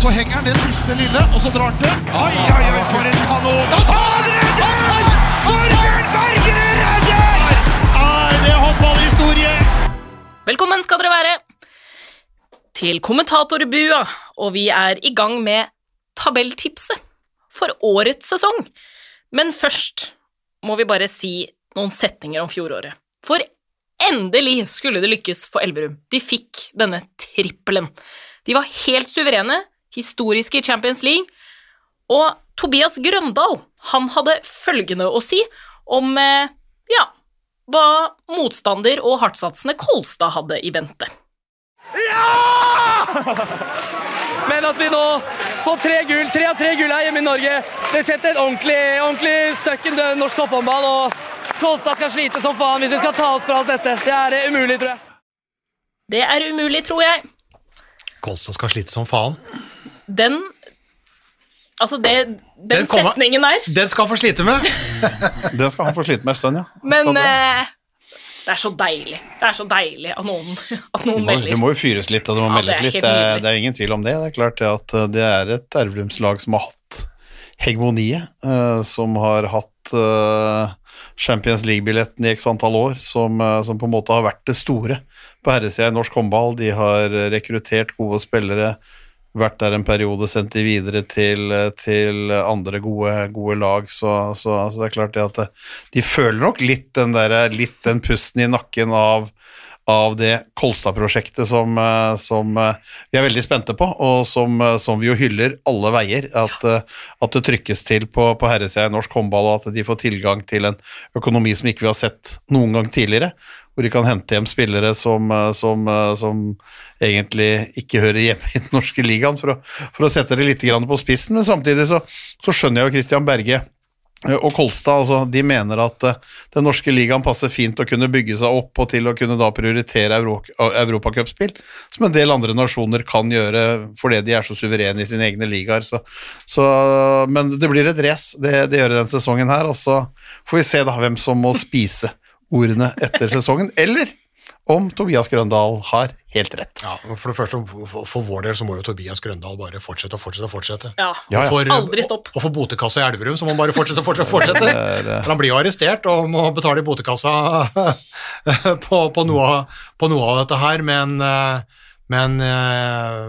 Så henger han det siste lille, og så drar han til. Oi, oi, oi, for en kanon! Han redder! Torbjørn Bergerud redder! Er det håndballhistorie? Velkommen skal dere være til kommentatorbua, og vi er i gang med tabelltipset for årets sesong. Men først må vi bare si noen setninger om fjoråret. For endelig skulle det lykkes for Elverum. De fikk denne trippelen. De var helt suverene, historiske i Champions League, og Tobias Grøndal, han hadde følgende å si om, eh, ja, hva motstander og hardtsatsende Kolstad hadde i vente. Ja! Men at vi nå får tre gull, tre av tre gull her hjemme i Norge, det setter et ordentlig, ordentlig støkk i norsk topphåndball. Og Kolstad skal slite som faen hvis vi skal ta oss fra oss dette. Det er eh, umulig, tror jeg. Det er umulig, tror jeg. Kolstad skal slite som faen. Den Altså, det, den, Den kommer- setningen der. Den skal han få slite med! Det skal han få slite med en stund, ja. Men det. eh, det er så deilig. Det er så deilig at noen, at noen må, det må jo fyres litt, og det må Ja, meldes litt. Det er, det er ingen tvil om det. Det er klart at eh, det er et Elverumslag som har hatt hegemoniet, uh, som har hatt uh, Champions League-billetten i x antall år, som, eh, som på en måte har vært det store på herresida i norsk håndball. De har rekruttert gode spillere, vært der en periode, sendt de videre til, eh, til andre gode, gode lag, så, så, så det er klart det at eh, de føler nok litt den, der, litt den pusten i nakken av av det Kolstad-prosjektet som, eh, som eh, vi er veldig spente på, og som, eh, som vi jo hyller alle veier. At, eh, at det trykkes til på, på herresida i norsk håndball, og at de får tilgang til en økonomi som ikke vi har sett noen gang tidligere. Hvor de kan hente hjem spillere som, eh, som, eh, som egentlig ikke hører hjemme i den norske ligaen, for å, for å sette det litt på spissen. Men samtidig så, så skjønner jeg jo Christian Berge Eh, og Kolstad altså, de mener at den norske ligaen passer fint å kunne bygge seg opp og til å kunne da prioritere Euro europacupspill, som en del andre nasjoner kan gjøre fordi de er så suverene i sine egne ligaer. Så, så, men det blir et race, det, det gjør det denne sesongen her, og så får vi se da hvem som må spise ordene etter sesongen, eller om Tobias Grøndal har helt rett. Ja, for det første, for, vår del så må jo Tobias Grøndal bare fortsette og fortsette og fortsette. Ja. Ja, ja. Og for, Aldri stopp. Og for botekassa i Elverum så må han bare fortsette og fortsette. og fortsette. er, eh, For han blir jo arrestert og må betale i botekassa på, på, noe, på noe av dette her, men, eh, men eh,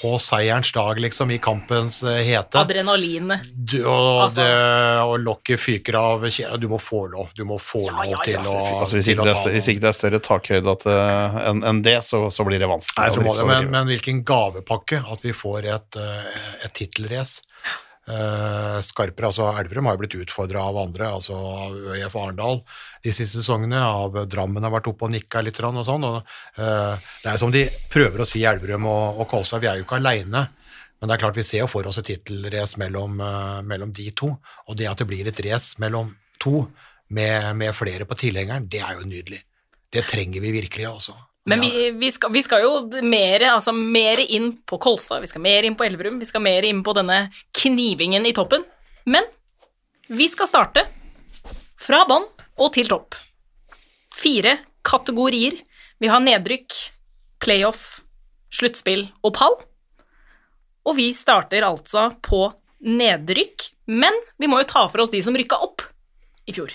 på seierens dag, liksom, i kampens eh, hete Adrenalinet. du, og, Altså- og lokket fyker av Du må få lov, du må få Ja, lov ja, til å Altså, hvis, til ikke å ta større, hvis ikke det er større takhøyde at, eh, enn enn det, så, så blir det vanskelig. Nei, så må det, men, men hvilken gavepakke at vi får et, eh, et tittelrace. Uh, skarpere, altså Elverum har jo blitt utfordra av andre, altså ØIF Arendal de siste sesongene. Av Drammen har vært oppe og nikka litt og sånn. Og, uh, det er som de prøver å si Elverum og, og Kolstad, vi er jo ikke aleine. Men det er klart vi ser jo for oss et tittelrace mellom, uh, mellom de to. Og det at det blir et race mellom to med, med flere på tilhengeren, det er jo nydelig. Det trenger vi virkelig også. Men vi, vi, skal, vi skal jo mer, altså, mer inn på Kolstad, vi skal mer inn på Elverum, vi skal mer inn på denne knivingen i toppen. Men vi skal starte fra bånn og til topp. Fire kategorier. Vi har nedrykk, playoff, sluttspill og pall. Og vi starter altså på nedrykk, men vi må jo ta for oss de som rykka opp i fjor.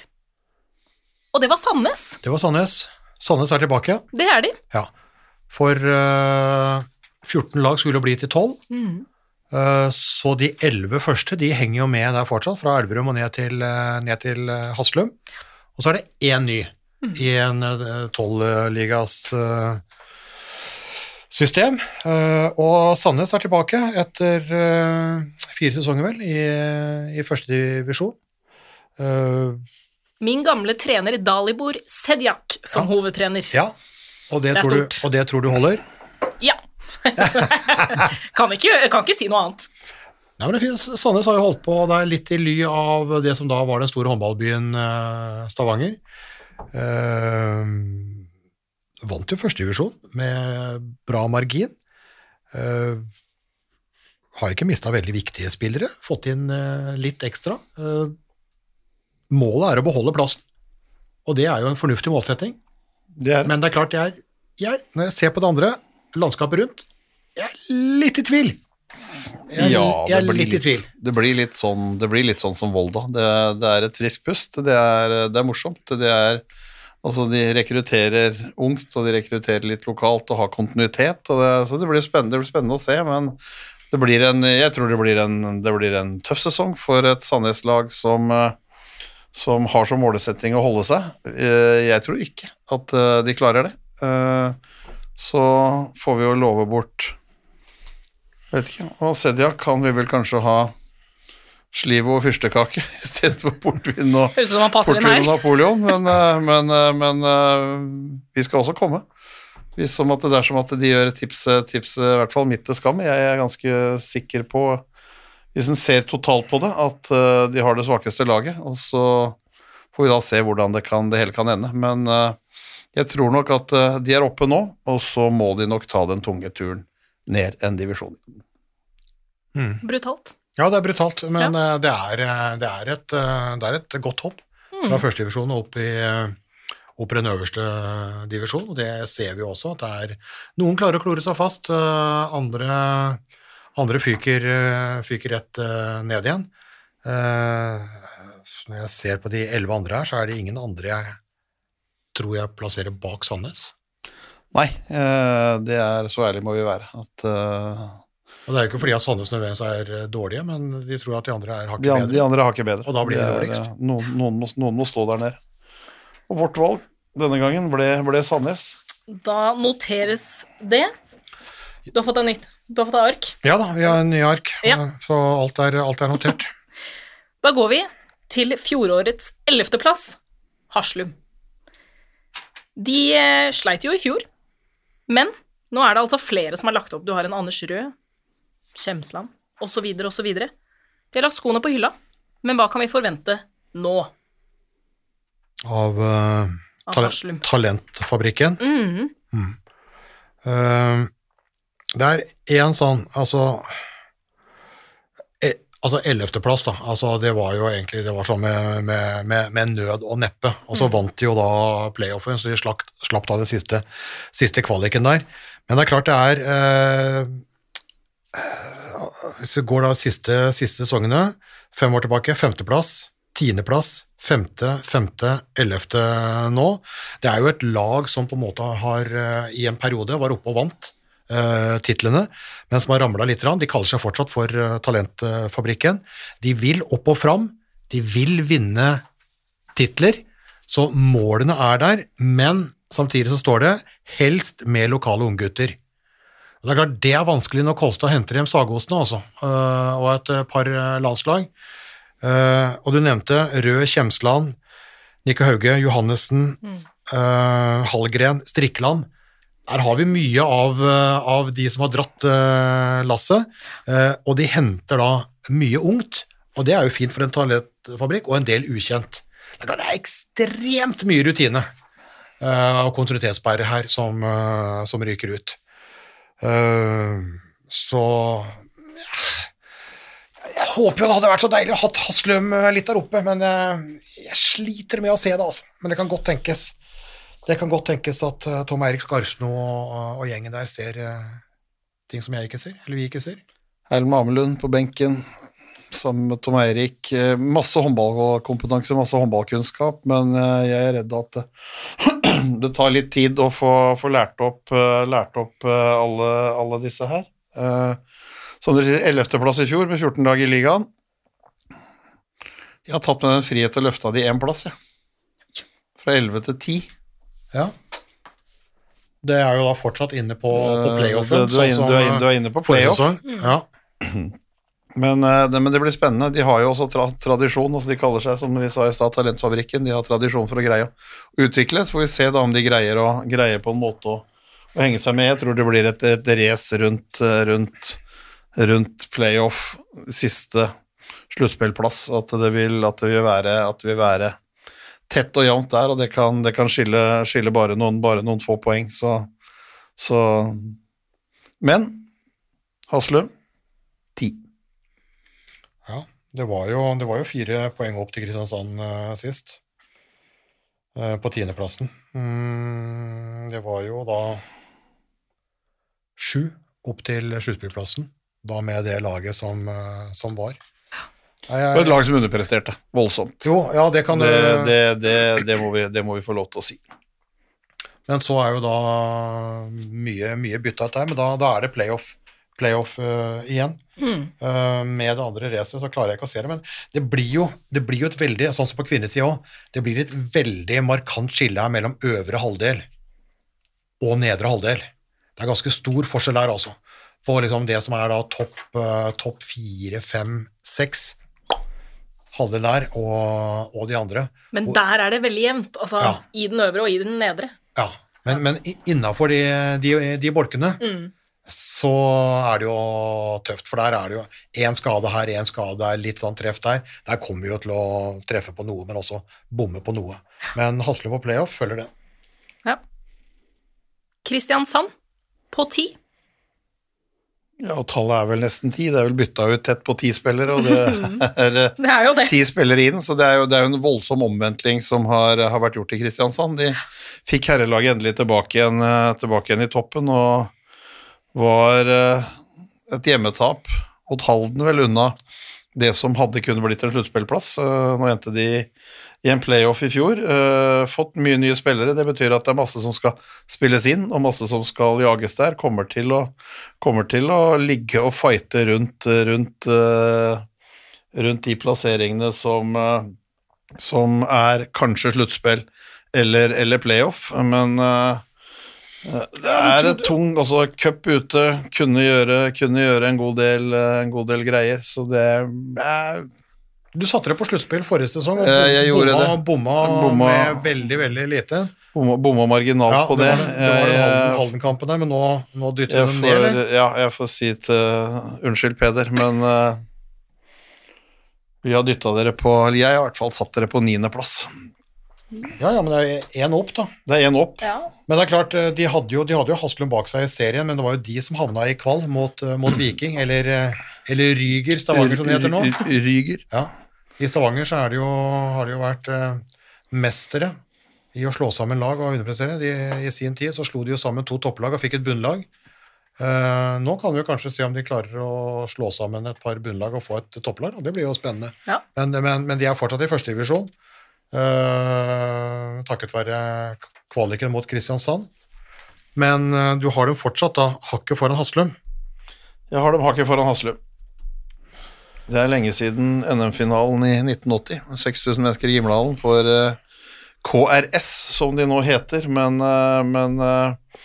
Og det var Sandnes. Det var Sandnes. Sandnes er tilbake. Det er de. Ja. For uh, 14 lag skulle bli til 12. Eh, så de 11 første de henger jo med der fortsatt, fra Elverum og ned til, eh, ned til eh, Haslum. Og så er det én ny i en tolvligas system. Eh, og Sandnes er tilbake etter eh, fire sesonger, vel, i, i første divisjon. Eh, Min gamle trener Dalibor Sedjak som hovedtrener. ja, og det, Det tror du, og det tror du holder? Ja. kan, ikke, kan ikke si noe annet. Nei, men det finnes, Sandnes har jo holdt på der litt i ly av det som da var den store håndballbyen eh, Stavanger. Eh, vant jo førstedivisjon med bra margin. Eh, har ikke mista veldig viktige spillere, fått inn eh, litt ekstra. Eh, målet er å beholde plassen, og det er jo en fornuftig målsetting. Det Men det er klart, jeg, er- jeg, når jeg ser på det andre, landskapet rundt, jeg er litt i tvil. Jeg, Ja, jeg er litt i tvil. Det blir litt sånn, det blir litt sånn som Volda. Det, det er et friskt pust. Det er, det er morsomt. Det er, altså de rekrutterer ungt, og de rekrutterer litt lokalt og har kontinuitet. Og det, så det blir, det blir spennende å se, men det blir en, jeg tror det blir en, det blir en tøff sesong for et Sandnes-lag som, som har som målesetting å holde seg. Eh, Jeg tror ikke at eh, de klarer det. Eh, Så får vi jo love bort Vet ikke. Og Sedia kan vi vel kanskje ha slivo og fyrstekake istedenfor portvin og, portvin og. Napoleon, men, eh, men, eh, men eh, vi skal også komme. Hvis som at det er som at de gjør tipset, tipset i hvert fall mitt til skam. Jeg er ganske sikker på, hvis en ser totalt på det, at de har det svakeste laget. Og så får vi da se hvordan det, kan, det hele kan ende. Men jeg tror nok at de er oppe nå, og så må de nok ta den tunge turen ned en divisjon. Brutalt. Ja, det er brutalt, men ja. det, er, eh, det, er et, eh, det er et godt hopp fra førstedivisjon og opp i eh, opp i den øverste divisjon, og det ser vi jo også, at det er noen klarer å klore seg fast, eh, andre, andre fyker, eh, fyker rett eh, ned igjen. Eh, Når jeg ser på de elleve andre her, så er det ingen andre jeg tror jeg plasserer bak Sandnes. Nei, eh, det er så ærlig må vi være. At uh, Og det er jo ikke fordi at Sandnes nødvendigvis er eh, dårlige, men de tror at de andre er hakket bedre. de andre har ikke bedre. Og da blir det er, dårligst. Noen, noen, må, noen må stå der nede. Og vårt valg denne gangen ble, ble Sandnes. Da noteres det. Du har fått deg nytt. Du har fått deg ark. Ja da, vi har en ny ark, Ja. så alt er, alt er notert. Da går vi til fjorårets ellevteplass, Haslum. De sleit jo i fjor, men nå er det altså flere som har lagt opp. Du har en Anders Rød, Kjemsland osv. osv. De har lagt skoene på hylla, men hva kan vi forvente nå Av uh, av tale-? Talentfabrikken. Mhm. Uh, det er én sånn, altså Altså ellevteplass, da. Altså, det var jo egentlig det var sånn med, med, med, med nød og neppe. Og så vant de jo da playoffen, så de slapp, slapp da den siste, siste kvaliken der. Men det er klart det er eh, Hvis vi går da siste, siste sesongene, fem år tilbake, femteplass, tiendeplass, femte, femte, ellevte nå. Det er jo et lag som på en måte har eh, i en periode var oppe og vant titlene, men som har ramla litt. De kaller seg fortsatt for eh, Talentfabrikken. De vil opp og fram, de vil vinne titler, så målene er der, men samtidig så står det helst med lokale unggutter. Det er klart, det er vanskelig når Kolstad henter hjem Sagosene, altså, øh, og et par landslag. Eh, og du nevnte Rød, Kjemsland, Nico Hauge, Johannessen, mm. Hallgren, Strikland. Der har vi mye av, øh, av de som har dratt øh, lasset, eh, og de henter da mye ungt, og det er jo fint for en toalettfabrikk, og en del ukjent. Det er, ekstremt mye rutine eh, og kontinuitetsbærere her som, som ryker ut. Eh, så jeg håper jo det hadde vært så deilig å ha Haslum eh, litt der oppe, men eh, jeg sliter med å se det, altså. Men det kan godt tenkes det kan godt tenkes at eh, Tom Eirik Skarsno og, og gjengen der ser eh, ting som jeg ikke ser, eller vi ikke ser. Helm Amelund på benken sammen med Tom Eirik. Eh, Masse håndballkompetanse, masse håndballkunnskap, men jeg er redd at det, tar litt tid å få, få lært opp, lært opp alle, alle disse her. Som dere sier, 11.-plass i fjor med 14 dager i ligaen. Jeg har tatt med den frihet til å løfte av de én plass, jeg. Fra 11 til 10. Ja. Det er jo da fortsatt inne på, på Eh, playoffen. du, du, er inne, du, du er inne på playoff. sesong. Ja. Men, eh, det, men det blir spennende. De har jo også tra tradisjon. altså De kaller seg som vi sa i stad, Talentfabrikken. De har tradisjon for å greie å utvikle. Så får vi se da om de greier, å, greier på en måte å, å henge seg med. Jeg tror det blir et, et race rundt, eh, rundt, rundt playoff, siste sluttspillplass. At det vil, at det vil, være, at det vil være tett og jevnt der, og det kan, det kan skille, skille bare, noen, bare noen få poeng. Så, så Men Haslum ti. Ja, det var, jo, det var jo fire poeng opp til Kristiansand uh, sist, uh, på tiendeplassen. Mm, det var jo da sju opp til sluttspillplassen. da med det laget som, uh, som var. Og et lag som underpresterte voldsomt. jo, ja, det kan Det, det, det, det, det, må vi, det må vi få lov til å si. Men så er jo da mye, mye bytta ut her, men da, da er det playoff, playoff uh, igjen. Eh, med det andre racet så klarer jeg ikke å se det, men det blir jo, det blir jo et veldig, sånn som på kvinnesida òg, det blir et veldig markant skille her mellom øvre halvdel og nedre halvdel. Det er ganske stor forskjell der, altså. På liksom det som er da topp uh, topp fire, fem, seks halvdel der, og, og de andre. Men der er det veldig jevnt. Altså Ja. i den øvre og i den nedre. Ja, men, men innafor de, de, de bolkene så er det jo tøft, for der er det jo én skade her, én skade der, litt sånn treff der. Der kommer vi jo til å treffe på noe, men også bomme på noe. Men Haslum på playoff følger det. Ja. Kristiansand på ti. Ja, og tallet er vel nesten ti. Det er vel bytta ut tett på ti spillere, og det er eh, Det er det. ti spillere inn, så det er jo, det er jo en voldsom omvendtling som har, har vært gjort i Kristiansand. De fikk herrelaget endelig tilbake igjen, eh, tilbake igjen i toppen, og var eh, et hjemmetap mot Halden vel unna det som hadde kunnet blitt en sluttspillplass. Nå endte de i en playoff i fjor. eh, Fått mye nye spillere. Det betyr at det er masse som skal spilles inn, og masse som skal jages der. Kommer til å, kommer til å ligge og fighte rundt, rundt, eh, rundt de plasseringene som, eh, som er kanskje sluttspill eller, eller playoff, men det er et tung altså Cup ute kunne gjøre, kunne gjøre en, god del, en god del greier, så det er Du satte deg på sluttspill forrige sesong, og Eh, jeg bomma, det. bomma, Bomma- med veldig, veldig lite. bomma, bomma marginalt Ja, på det det. var, det var den Halden- Halden-kampen der, men nå, nå dytter du dem ned, eller? ja, jeg får si til Unnskyld, Peder, men uh, vi har dytta dere på Eller jeg har i hvert fall satt dere på niendeplass. Ja, ja, men det er én opp, da. Det er én opp. Ja. Men det er klart, eh, de hadde jo, de hadde jo Haslund bak seg i serien, men det var jo de som havna i kvall mot, eh, mot Viking, eller, eh, eller Ryger Stavanger, som det heter nå. Ryger. Ja. I Stavanger så er det jo, har det jo vært eh, mestere i å slå sammen lag og underprestere. De, I sin tid så slo de jo sammen to topplag og fikk et bunnlag. Eh, nå kan vi jo kanskje se om de klarer å slå sammen et par bunnlag og få et topplag, og det blir jo spennende. Ja. Men, men, men de er fortsatt i førstedivisjon, eh, takket være kvaliken mot Kristiansand. Men eh, du har dem fortsatt da, hakket foran Haslum. Jeg har dem hakket foran Haslum. Det er lenge siden NM-finalen i 1980. 6000 mennesker i Gimlehallen for eh, KRS, som de nå heter, men, eh, men eh,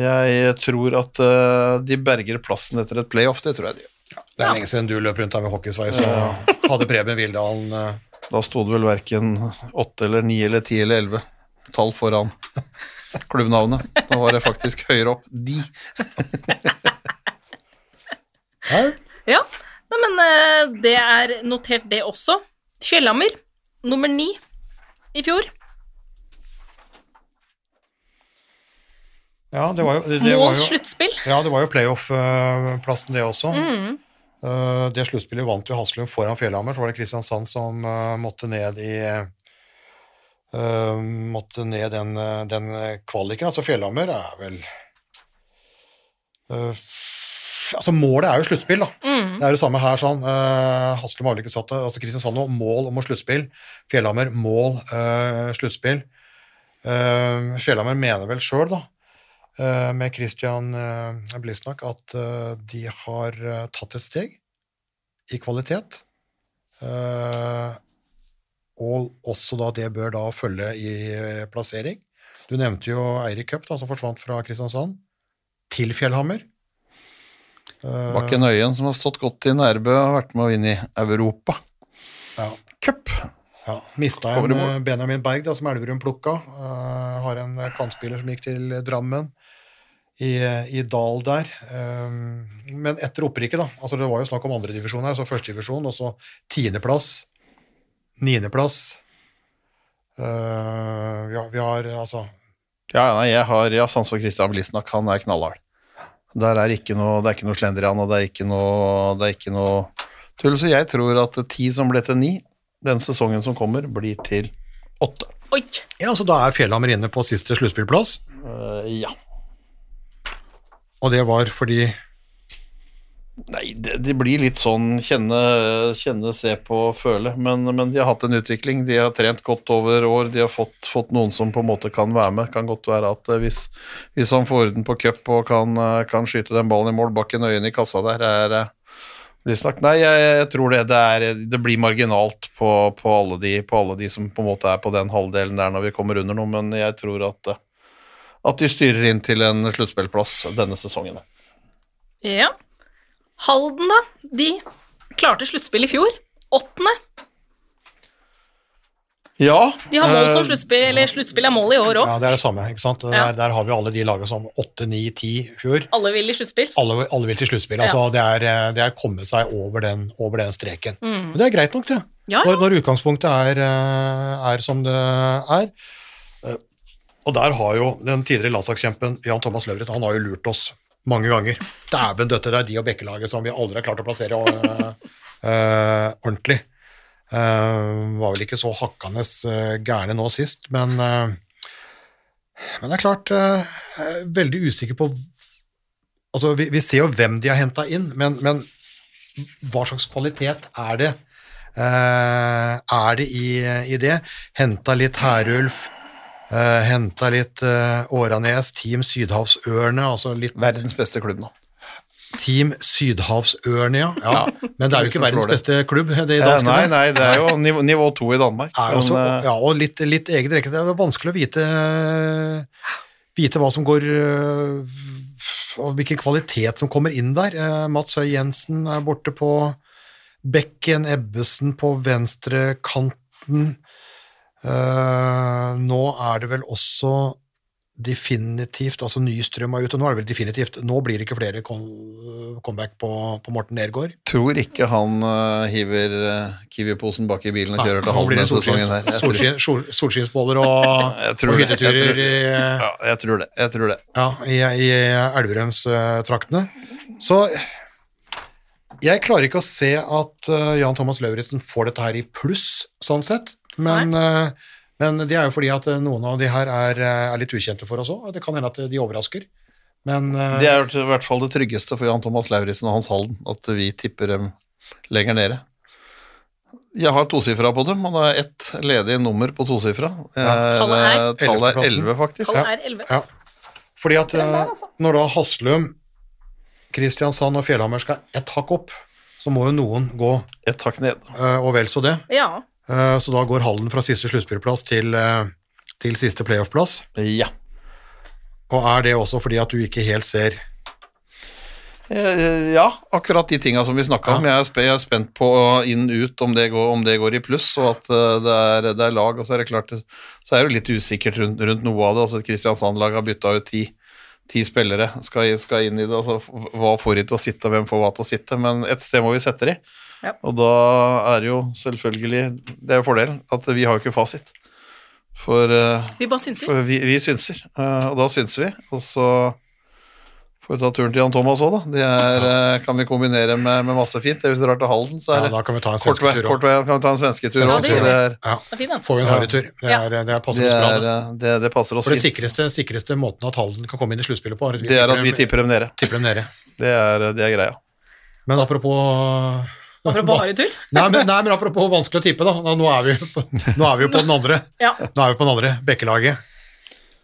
jeg tror at de berger plassen etter et playoff, det tror jeg de gjør. Det er lenge siden du løp rundt her med hockeysveis og hadde Preben Vildalen Da sto det vel verken åtte eller ni eller ti eller elleve tall foran klubbnavnet. Da var det faktisk høyere opp. De. her. ja. Nei, men eh, det er notert, det også. Fjellhammer, nummer ni i fjor. Ja, det var jo, det, det var jo, sluttspill. ja, det var jo playoff-plassen, det også. Eh, det sluttspillet vant jo Haslum foran Fjellhammer. Så var det Kristiansand som uh, måtte ned i uh, Måtte ned den, den kvaliken. Altså Fjellhammer er vel eh, Altså Målet er jo sluttspill, da. Det er det samme her. sånn. Uh, Haslum har vel ikke satt det. altså Kristiansand nå, mål om å sluttspill. Fjellhammer, mål, uh, sluttspill. Uh, Fjellhammer mener vel sjøl, da, uh, med Christian uh, Blisnak, at eh, de har eh, tatt et steg i kvalitet. Eh, og også da det bør da følge i eh, plassering. Du nevnte jo Eirik Cup, da, som forsvant fra Kristiansand, til Fjellhammer. Eh, Bakken Øyen, som har stått godt i Nærbø, har vært med å vinne i Europa ja. Cup. Ja, Mista en eh, Benjamin Berg, da, som Elverum plukka. Uh, har en eh, kantspiller som gikk til Drammen i, i Dal der. Eh, men etter opprykket, da. altså Det var jo snakk om andredivisjon her, så førstedivisjon, og så tiendeplass, niendeplass. Uh, har, vi har altså Ja, nei, jeg har ja, sans for Christian Blisnak, han er knallhard. Der er ikke noe, det er ikke noe slendrian, og det er ikke noe, det er ikke noe tull. Så jeg tror at ti som ble til ni, den sesongen som kommer, blir til åtte. Oi. Ja, så Da er Fjellhammer inne på siste sluttspillplass, Uh, ja. og det var fordi Nei, det, det blir litt sånn kjenne, kjenne se på, føle. Men, men de har hatt en utvikling. De har trent godt over år. De har fått, fått noen som på en måte kan være med. Kan godt være at eh, hvis, hvis han får orden på cup og kan, eh, kan skyte den ballen i mål bak en i kassa der, er eh. Nei, jeg, jeg tror det, det, er, det blir marginalt på, på, alle de, på alle de som på en måte er på den halvdelen der når vi kommer under noe, men jeg tror at, at de styrer inn til en sluttspillplass denne sesongen. Ja. Halden, da. De klarte sluttspill i fjor. Åttende. Ja. De har mål som eh, sluttspill, eller sluttspill er mål i år òg. Ja, det er det samme. ikke sant? Ja. Der, der har vi alle de lagene som 8, 9, 10 i fjor. Alle vil i sluttspill. Alle, alle vil til sluttspill. Altså, det, er, eh, det er kommet seg over den, over den streken. Mm. Men det er greit nok, det. Ja, Når, når utgangspunktet er, eh, er som det er. Og der har jo den tidligere landslagskjempen Jan Thomas Løvret han har jo lurt oss mange ganger. Dæven døtte, det er de og Bekkelaget som vi aldri har klart å plassere uh, uh, ordentlig. Uh, var vel ikke så hakkende gærne nå sist, men Men det er klart Jeg er veldig usikker på Altså, vi, vi ser jo hvem de har henta inn, men, men hva slags kvalitet er det? Er det i, i det? Henta litt Herulf, uh, henta litt uh, Åranes, Team Sydhavsørne altså litt Verdens beste klubb nå. Team Sydhavsørne, ja. ja. Men det er jo ikke verdens beste klubb, det i danskene. nei, nei, det er jo nivå, nivå to i Danmark. Men, også, eh, ja, og litt, litt egen rekke. Det er vanskelig å vite, vite hva som går og hvilken kvalitet som kommer inn der. Eh, Mats Høy Jensen er borte på bekken, Ebbesen på venstre Eh, nå er det vel også definitivt Altså Nystrøm er ute, nå er det vel definitivt Nå blir det ikke flere comeback på, på Morten Nergård. tror ikke han uh, hiver uh, Kiwi-posen bak i bilen og kjører til Nå Halden denne sesongen. her. Sol- Solskinnsboller og, og hytteturer i Ja, jeg tror det. Jeg tror det. Ja, i, i Elverumstraktene. Så jeg klarer ikke å se at uh, Jan Thomas Lauritzen får dette her i pluss, sånn sett. Men, eh, men det er jo fordi at eh, noen av de her er, eh, er litt ukjente for oss òg. Det kan hende at de overrasker. Men Det er i hvert fall det tryggeste for Jan Thomas Lauritzen og Hans Halden, at vi tipper dem lenger nede. Jeg har tosifra på dem, og det er ett ledig nummer på tosifra. Er, Tallet er? eh, Tallet er Ellevteplassen. 11, faktisk. Tallet er 11. ja. fordi at der, altså. når da Haslum, Kristiansand og Fjellhammer skal ett hakk opp, så må jo noen gå Ett hakk ned. eh, og vel så det. Ja. Eh, Så da går Hallen fra siste sluttspillplass til, eh, til siste playoff-plass. Ja. Og er det også fordi at du ikke helt ser Eh, Ja, akkurat de tinga som vi snakka om. Jeg er, spent på inn-ut om, det går- om det går i pluss, og at det er, det er lag. Og så er det klart, så er det litt usikkert rundt, rundt noe av det. Altså, Kristiansand-lag har bytta ut ti, ti spillere, skal, skal inn i det. Altså, hva får de til å sitte, og hvem får hva til å sitte? Men et sted må vi sette de. Ja. Og da er det jo selvfølgelig Det er jo fordelen, at vi har jo ikke fasit. For eh, Vi bare synser. for vi, vi synser, eh, og da synser vi. Og så får vi ta turen til Jan Thomas òg, da. Det er, eh, kan vi kombinere med, med masse fint. Hvis du drar til Halden, så er det da kan vi ta en kort vei, kort vei kan vi ta en svensketur Ja, òg. Ja, det, er, Ja, den. får vi en Ja. harrytur. Det, Ja. er- det er det, bra. er, det. det, det passer oss For det fint. sikreste, sikreste måten at Halden kan komme inn i sluttspillet på, er at vi Det er at vi dem- tipper dem nede. tipper dem nede. Det er, det er greia. Men apropos Apropos haretur. Nei, men, nei, men apropos vanskelig å tippe, da. Nå er vi, på, nå er vi jo på den andre. Ja. Nå er vi på den andre, Bekkelaget.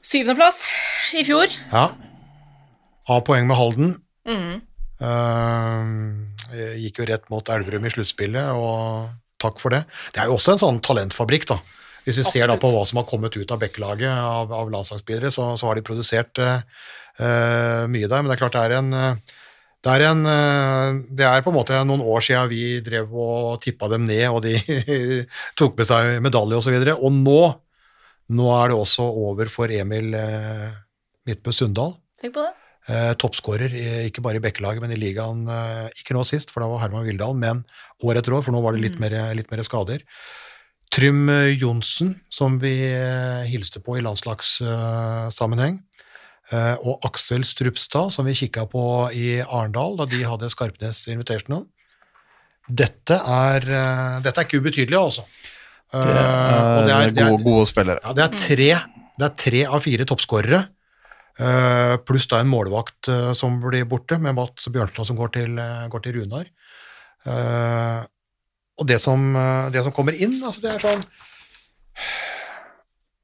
Syvendeplass i fjor. Ja. Har poeng med Halden. Mm. Uh, gikk jo rett mot Elverum i sluttspillet, og takk for det. Det er jo også en sånn talentfabrikk, da. Hvis vi ser da på hva som har kommet ut av Bekkelaget av, av landslagsspillere, så, så har de produsert uh, mye der. Men det er klart det er en eh, det er, en, eh, det er på en måte noen år siden vi drev og tippa dem ned, og de tok med seg medalje osv. Og, så og nå, nå er det også over for Emil eh, Midtbø Sundal. Tenk på det. Eh, Toppskårer, ikke bare i Bekkelaget, men i ligaen. Ikke nå sist, for da var Herman Vildal, men år etter år, for nå var det litt, mer, litt mer skader. Trym Johnsen, som vi hilste på i landslagssammenheng, og Aksel Strupstad, som vi kikka på i Arendal da de hadde Skarpnes Invitational. Dette er, eh, dette er ikke ubetydelig, altså. Eh, Det er, det er- gode, gode spillere. ja, det er tre, det er tre av fire toppskårere. Eh, pluss da en målvakt eh, som blir borte, med Mats Bjørnstad som går til, eh, går til Runar. Eh, og det som, eh, det som kommer inn, altså det er sånn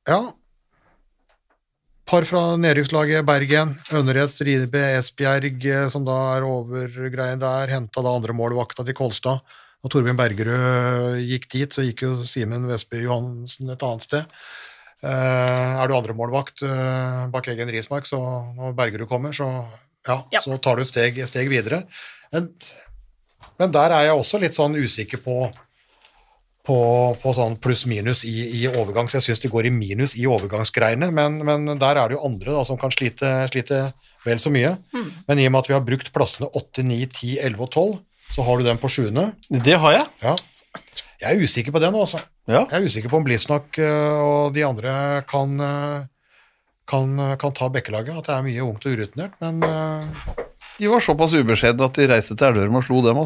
Ja. Par fra nedrykkslaget Bergen, Ønnereds, Ribe, Esbjerg, eh, som da er overgreien der, henta da andre målvakta til Kolstad. Når Torbjørn Bergerud gikk dit, så gikk jo Simen Vestby Johansen et annet sted. Eh, er du andremålvakt uh, bak egen Rismark, så når Bergerud kommer, så, ja, Ja. så tar du et steg, et steg videre. Men, men der er jeg også litt sånn usikker på på, på sånn pluss-minus i, i overgang, så jeg syns de går i minus i overgangsgreiene, men, men der er det jo andre da, som kan slite, slite vel så mye. Men i og med at vi har brukt plassene 8, 9, 10, 11 og 12, så har du den på sjuende. Det har jeg. Ja. Jeg er usikker på den, altså. Ja. Jeg er usikker på om Blisnak øh, og de andre kan, øh, kan, øh, kan ta bekkelaget, at det er mye ungt og urutinert, men De var såpass ubeskjedne at de reiste til Elverum og slo dem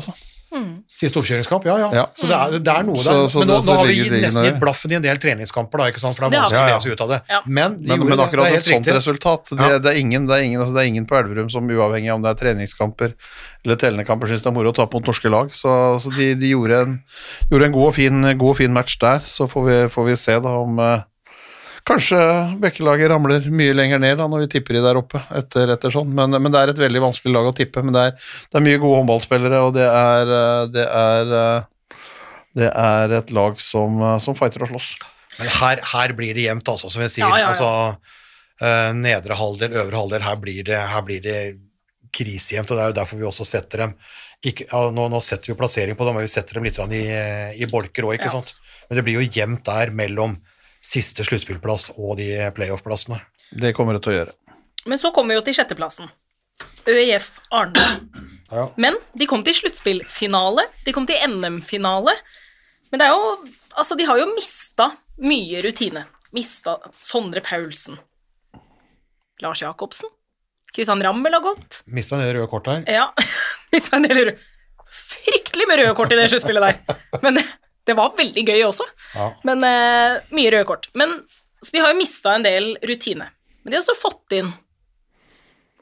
også. siste oppkjøringskamp, ja, ja. Ja. Så det er, det er noe Så- der. så men nå, nå har vi nesten gitt blaffen i en del treningskamper, da, ikke sant, for det er vanskelig å lese ut av det. Ja. Men, de Men, gjorde men akkurat det er et sånt riktig. resultat det, det, er ingen, det, er ingen, altså det er ingen på Elverum som uavhengig av om det er treningskamper eller tellende kamper syns det er moro å tape mot norske lag. Så, så de, de gjorde, en, gjorde en god og, fin, god og fin match der. Så får vi, får vi se da om eh, Kanskje Bekkelaget ramler mye lenger ned da når vi tipper de der oppe etter, etter sånn, men, men det er et veldig vanskelig lag å tippe. Men det er, det er mye gode håndballspillere, og det er, eh, det er, eh, det er et lag som, eh, som fighter og slåss. Men her, her blir det jevnt, altså, som jeg sier. Ja, ja, ja. Altså, nedre halvdel, øvre halvdel, her blir det, her blir det krisejevnt, og det er jo derfor vi også setter dem ikke, ja, nå, nå setter vi plassering på dem, men vi setter dem litt i, i bolker òg, ikke Ja. sant. Men det blir jo jevnt der mellom siste sluttspillplass og de playoff-plassene. Det kommer det til å gjøre. Men så kommer vi jo til sjetteplassen. ØIF Arendal. Ja. Men de kom til sluttspillfinale, de kom til NM-finale. Men det er jo Altså, de har jo mista mye rutine. Mista Sondre Paulsen. Lars Jacobsen. Kristian Rammel har gått. Mista det røde kort her. Ja, mista en del røde Fryktelig med røde kort i det sluttspillet der. Men det var veldig gøy også. Ja. Men uh, mye røde kort. Men, så de har jo mista en del rutine. Men de har også fått inn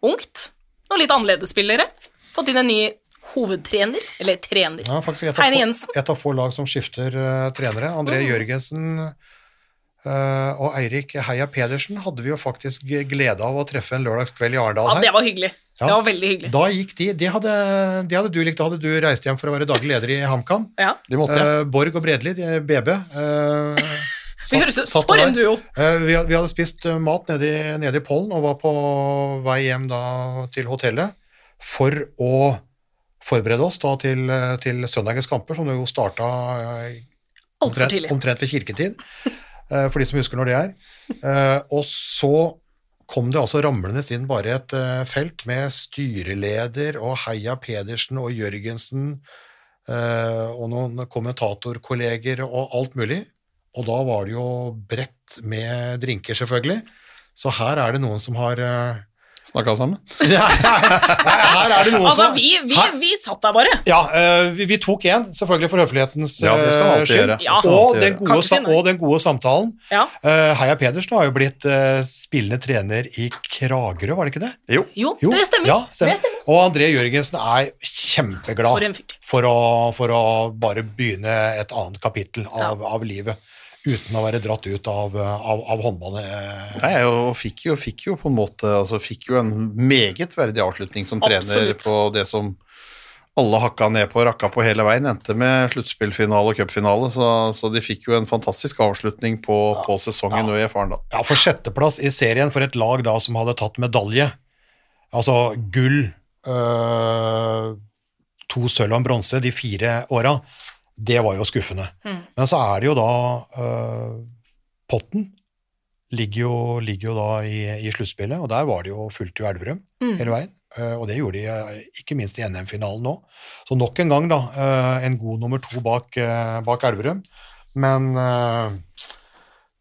ungt noen litt annerledes spillere. Fått inn en ny hovedtrener, eller trener. Ja, faktisk Heine Jensen. et av få lag som skifter uh, trenere. André Mm. Jørgensen og Eirik Heia Pedersen hadde vi jo faktisk glede av å treffe en lørdagskveld i Arendal Ja, det var hyggelig. Ja. Det var veldig hyggelig. Da gikk de, det hadde, de hadde du likt, da hadde du reist hjem for å være daglig leder i HamKam. Ja. De måtte, ja. Eh, Borg og Bredli, de, BB. Uh, ut satt For der. en duo. Eh, vi, vi hadde spist eh, mat nede i, nede i Pollen og var på vei hjem da til hotellet for å forberede oss da til, eh, til søndagens kamper, som jo starta eh, omtrent, omtrent ved kirketid, eh, for de som husker når det er. Eh, Og så kom det altså ramlende inn bare et eh, felt med styreleder og Heia Pedersen og Jørgensen eh, og noen kommentatorkolleger og alt mulig. Og da var det jo bredt med drinker, selvfølgelig. Så her er det noen som har eh, Snakka sammen. Her er det noe Altså, som vi, vi, vi satt der bare. Ja, eh, vi, vi tok en, selvfølgelig for høflighetens Ja, det skal man eh, skyld. gjøre. Ja. Og, den gode, si og den gode samtalen. Ja. Eh, Heia Pedersen har jo blitt spillende trener i Kragerø, var det ikke det? Jo. Jo, Jo, det stemmer. Ja, stemmer. Det stemmer. Og André Jørgensen er kjempeglad For en fyr. for å, for å bare begynne et annet kapittel av, av livet. Uten å være dratt ut av, av, av håndballen. eh. Nei, og fikk jo, fikk jo på en måte altså fikk jo en meget verdig avslutning som trener Absolutt. på det som alle hakka ned på og rakka på hele veien. Endte med sluttspillfinale og cupfinale, så, så de fikk jo en fantastisk avslutning på, på sesongen ja. i Farendal. Ja, for sjetteplass i serien for et lag da som hadde tatt medalje. Altså gull, øh, to sølv og en bronse de fire åra. Det var jo skuffende. Mm. Men så er det jo da uh, Potten ligger jo, ligger jo da i, i sluttspillet, og der var det jo fullt i Elverum Mm. hele veien. Uh, og det gjorde de eh, ikke minst i NM-finalen nå. Så nok en gang da, uh, en god nummer to bak, bak Elverum. Men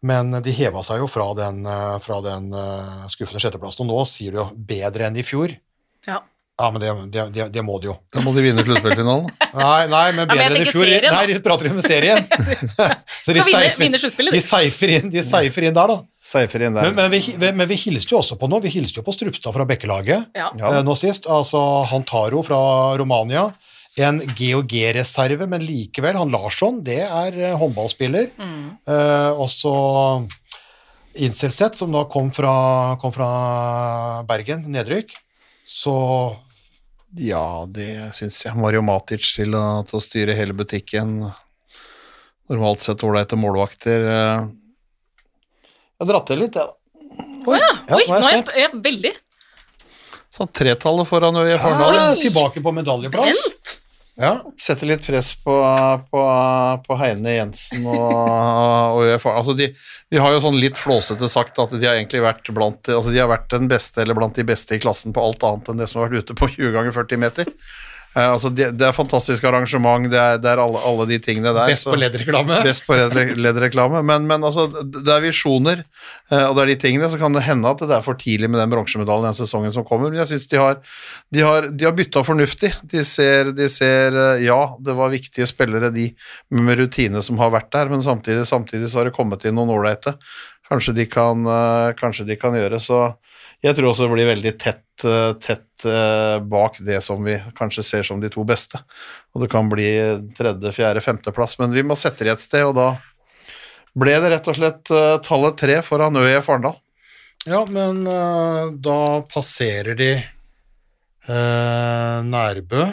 men de heva seg jo fra den, fra den skuffende sjetteplassen, og nå sier du jo bedre enn i fjor. Ja. Ja, men det, det, det, det må de jo. Da må de vinne sluttspillfinalen. Nei, nei, men bedre enn i fjor. serien. Nei, de prater om serien. Så de seifer- inn, inn der, da. Seifer inn der. Men, men, vi, men vi hilste jo også på noe. Vi hilste jo på Strupstad fra Bekkelaget Ja. Eh, nå sist. Altså Hantaro fra Romania. En GOG-reserve, men likevel, han Larsson, det er eh, håndballspiller. Mm. Eh, også Inselset, som da kom fra, kom fra Bergen, nedrykk. Så Ja, det syns jeg. Mario Matic til å, til å styre hele butikken. Normalt sett ålreite målvakter. eh. Jeg har dratt til litt, jeg. Ja. Ja, Oi, nå er jeg nå er jeg spent. ja, veldig. Så tretallet foran Øye Arendal. ah, tilbake på medaljeplass. Brent. Ja. Setter litt press på, på, på Heine Jensen og, og ØIF Altså de, vi har jo sånn litt flåsete sagt at de har egentlig vært blant altså de har vært den beste eller blant de beste i klassen på alt annet enn det som har vært ute på 20 ganger 40 meter. Eh, altså det, det er fantastisk arrangement, det er, det er alle, alle de tingene der. Best på leddreklame. Best på leddreklame, men, men altså, det er visjoner, eh, og det er de tingene, så kan det hende at det er for tidlig med den bronsemedaljen den sesongen som kommer, men jeg synes de har, de har, de har bytta fornuftig. De ser, de ser, eh, ja, det var viktige spillere, de med rutine som har vært der, men samtidig, samtidig så har det kommet inn noen ålreite. Kanskje, de kan, eh, kanskje de kan gjøre, så jeg tror også det blir veldig tett, eh, tett eh, bak det som vi kanskje ser som de to beste. Og det kan bli tredje, fjerde, femteplass, men vi må sette det et sted, og da ble det rett og slett tallet tre foran ØIF Arendal. Ja, men da passerer de eh, Nærbø,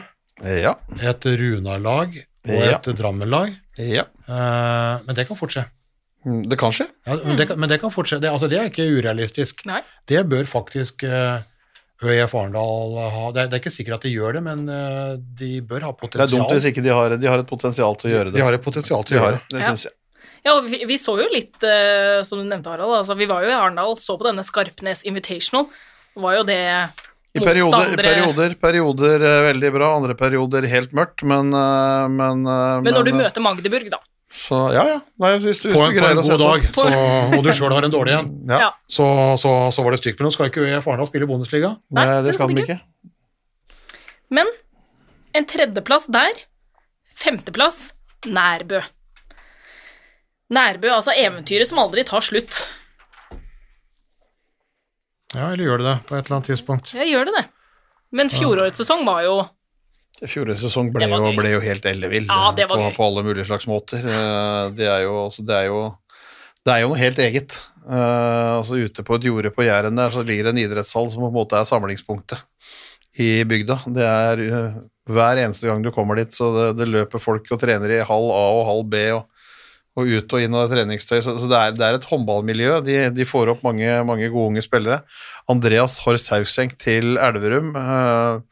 Ja. et Runar-lag og Ja. et Drammen-lag. ja. Eh, men det kan fortsette. Mm, Det kan skje. Ja, men, det kan, men det kan fortsette. Det, altså, det er ikke urealistisk. Nei. Det bør faktisk uh, ØIF Arendal ha. Det er, det er ikke sikkert at de gjør det, men eh, de bør ha potensial. Det er dumt hvis ikke de har, de har et potensial til å gjøre det. De har et potensial til De å gjøre det, det. Ja. synes jeg. Ja, og vi, vi så jo litt, uh, som du nevnte, Harald. Altså, vi var jo i Arendal, så på denne Skarpnes Invitational. Var jo det I perioder, i perioder, perioder eh, veldig bra, andre perioder helt mørkt, men eh, Men, eh, Men når du eh, møter Magdeburg, da. Så ja, ja. Nei, hvis du, hvis På du en, på en god dag, så, og du sjøl har en dårlig en, Ja, så, så, så var det stygt. Men nå skal ikke Arendal spille Bundesliga. Nei, Nei, det det skal de ikke. Men en tredjeplass der. Femteplass Nærbø. Nærbø, altså eventyret som aldri tar slutt. Ja, eller gjør det det på et eller annet tidspunkt? Ja, gjør det det. Men fjorårets sesong var jo Fjorårets sesong ble ble jo helt ellevill Ja, på, på alle mulige slags måter. Eh, Det er jo, det er jo, det er jo noe helt eget. Uh, altså Ute på et jorde på Jæren der så ligger det en idrettshall som på en måte er samlingspunktet i bygda. Det er uh, hver eneste gang du kommer dit, så det, det løper folk og trener i halv A og halv B og, og ut og inn av treningstøy. Så, så det, er, det er et håndballmiljø. De, de får opp mange, mange gode unge spillere. Andreas Horst til Elverum. eh,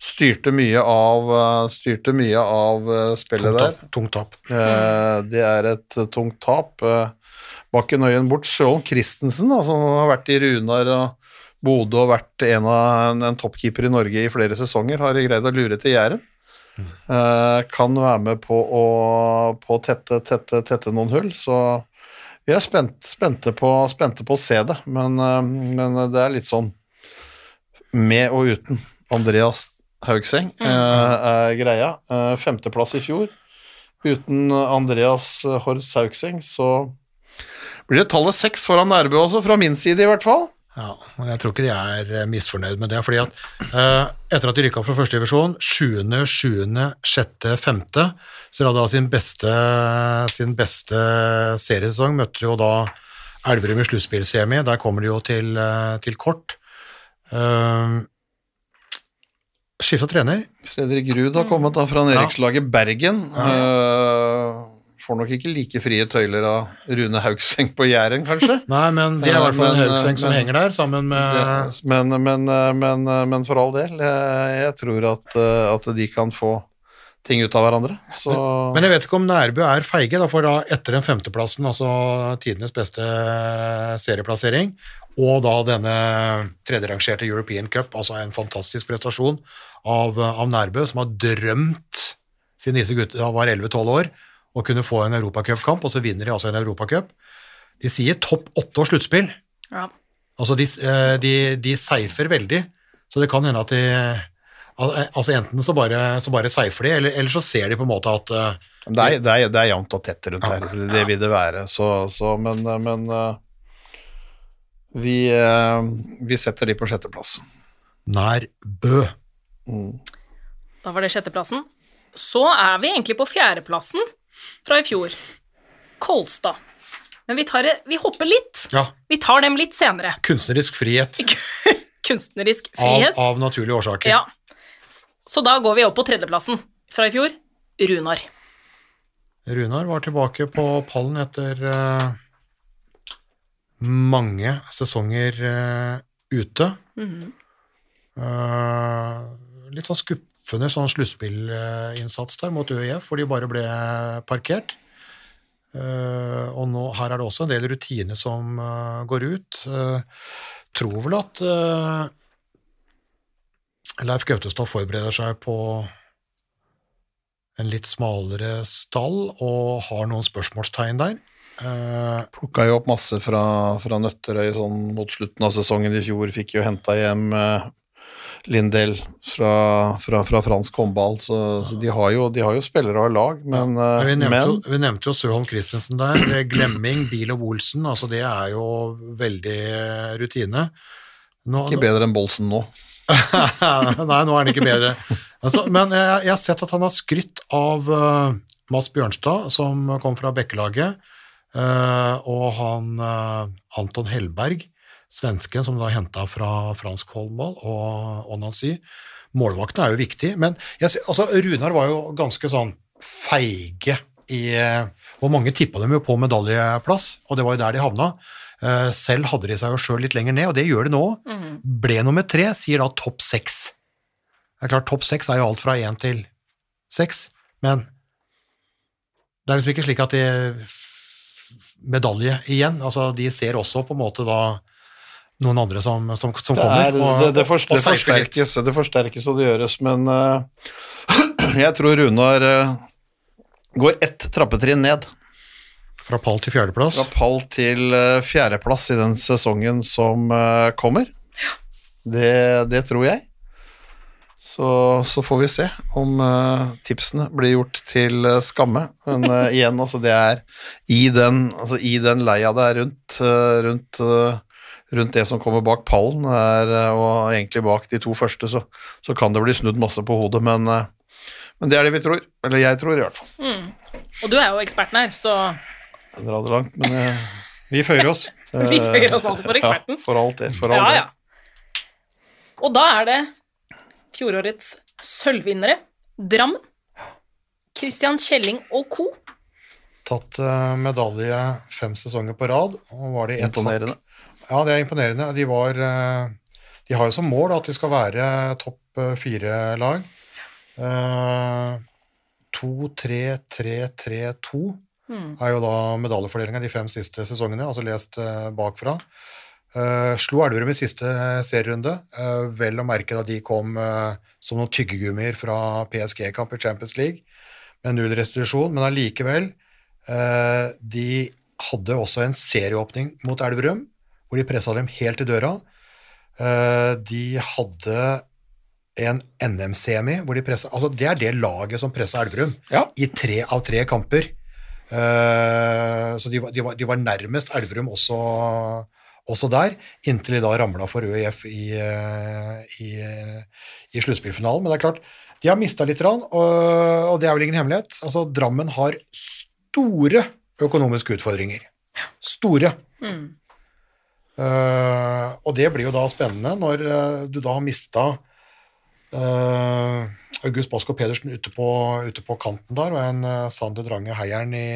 Styrte mye av, eh, styrte mye av eh, spillet Tungt der. Tungt tap. Eh, Det er et tungt tap. Bakken øyen bort. Sjøholm Christensen, da, som har vært i Runar og Bodø og vært en av en, en toppkeeper i Norge i flere sesonger, har greid å lure til Jæren. Eh, kan være med på å, på tette, tette, tette noen hull, så vi er spent, spente, på, spente på å se det, men, men det er litt sånn med og uten. Andreas Haugseng eh, er greia. Eh, femteplass i fjor. Uten Andreas Horst Haugseng så blir det tallet seks foran Nærbø også, fra min side i hvert fall. Ja, men jeg tror ikke de er eh, misfornøyd med det. fordi at eh, etter at de rykka fra første divisjon, sjuende, sjuende, sjette, femte, så hadde de sin beste, sin beste seriesesong. Møtte jo da Elverum i sluttspillsemi. Der kommer de jo til, eh, til kort. Uh, Skifta trener. Fredrik Ruud har kommet da fra nedrykkslaget Bergen. Eh, får nok ikke like frie tøyler av Rune Haugseng på Jæren, kanskje. Nei, men det er i hvert fall en Men, Haugseng som men- henger der, sammen med Det- Men, men, men, men for all del, jeg, tror at, eh, at de kan få ting ut av hverandre. Så Men jeg vet ikke om Nærbø er feige, da, for da etter den femteplassen, altså tidenes beste serieplassering, og da denne tredjerangerte European Cup, altså en fantastisk prestasjon av, av Nærbø, som har drømt siden disse gutta var 11-12 år, å kunne få en europacupkamp, og så vinner de altså en europacup. De sier topp åtte og sluttspill. ja. Altså, de, eh, de, de seifer veldig, så det kan hende at de, Altså Enten så bare, så bare seifer de, eller, eller så ser de på en måte at uh, Det er, det er, det er jevnt og tett rundt her, så det vil det være. Så, så men, men uh, vi, uh, vi setter de på sjetteplass. nær Bø. Da var det sjetteplassen. Så er vi egentlig på fjerdeplassen fra i fjor. Kolstad. Men vi, tar vi hopper litt. Ja, Vi tar dem litt senere. kunstnerisk frihet Kunstnerisk frihet. av naturlige årsaker. Ja. Så da går vi opp på tredjeplassen fra i fjor. Runar. Runar var tilbake på pallen etter uh, mange sesonger uh, ute. Eh, litt sånn skuffende sånn sluttspillinnsats der mot ØIF, hvor de bare ble parkert. Uh, og nå, her er det også en del rutiner som uh, går ut. Uh, tror vel at Leif Gautestad forbereder seg på en litt smalere stall og har noen spørsmålstegn der. Uh, Plukka jo opp masse fra, fra Nøtterøy sånn mot slutten av sesongen i fjor. Fikk jo henta hjem Lindell fra, fra, fra fransk håndball, så, så de, har jo, de har jo spillere og lag, men, ja, vi, nevnte, jo- men vi nevnte jo Søholm Christensen der. Glemming, Bil og Olsen, altså det er jo veldig eh, rutine. Nå, ikke bedre enn Bolsen nå. Nei, nå er han ikke bedre. Altså, men jeg, jeg har sett at han har skrytt av uh, Mads Bjørnstad, som kom fra Bekkelaget, uh, og han uh, Anton Hellberg, svensken som da henta fra fransk håndball og, og Nancy. Målvaktene er jo viktig, men jeg, altså, Runar var jo ganske sånn feige i Og Hvor mange tippa dem jo på medaljeplass, og det var jo der de havna. Eh, selv hadde de seg jo sjøl litt lenger ned, og det gjør de nå. Ble nummer tre, sier da topp seks. Det er klart, topp seks er jo alt fra én til seks, men det er liksom ikke slik at de Medalje igjen. Altså, de ser også på en måte da noen andre som, som, som Det, kommer. er, og- det, det, og det, forsterkes, det forsterkes og det gjøres, men uh, jeg tror Runar uh, går ett trappetrinn ned. Fra pall til fjerdeplass. Fra pall til uh, fjerdeplass i den sesongen som kommer. Det, det tror jeg. Så, så får vi se om tipsene blir gjort til skamme. Men igjen, altså, det er i den, altså, i den leia det er rundt, rundt, rundt det som kommer bak pallen, er, eh, og egentlig bak de to første, så, så kan det bli snudd masse på hodet, men, eh, men det er det vi tror. Eller jeg tror, i hvert fall. Og du er jo eksperten her, så Jeg drar det langt, men eh, Vi føyer oss. vi føyer oss alltid for eksperten. Ja, for alt det. For alt Ja, ja. Og da er det fjorårets sølvvinnere, Drammen. Christian Kjelling og co. Tatt medalje fem sesonger på rad. Og var det ett Imponerende. Ja, det er imponerende. De, var, eh, de har jo som mål at de skal være topp eh, fire-lag. Eh, To, tre, tre, tre, to er jo da medaljefordelinga de fem siste sesongene, altså lest eh, bakfra. Uh, slo Elverum i siste serierunde, Uh, vel å merke da de kom uh, som noen tyggegummier fra PSG-kamp i Champions League, med null restitusjon, men allikevel eh, De hadde også en serieåpning mot Elverum, hvor de pressa dem helt i døra. Eh, de hadde en NM-semi hvor de pressa Altså, det er det laget som pressa Elverum Ja. i tre av tre kamper. Eh, så de var, de, var, de var nærmest Elverum også, også der, inntil de da ramla for ØIF i, eh, i, i sluttspillfinalen. Men det er klart, de har mista litt, og, det er vel ingen hemmelighet. Altså, Drammen har store økonomiske utfordringer. Store. Eh, og det blir jo da spennende når uh, du da har mista August Basko Pedersen ute på, ute på kanten der, og en uh, Sander Drange Heieren i,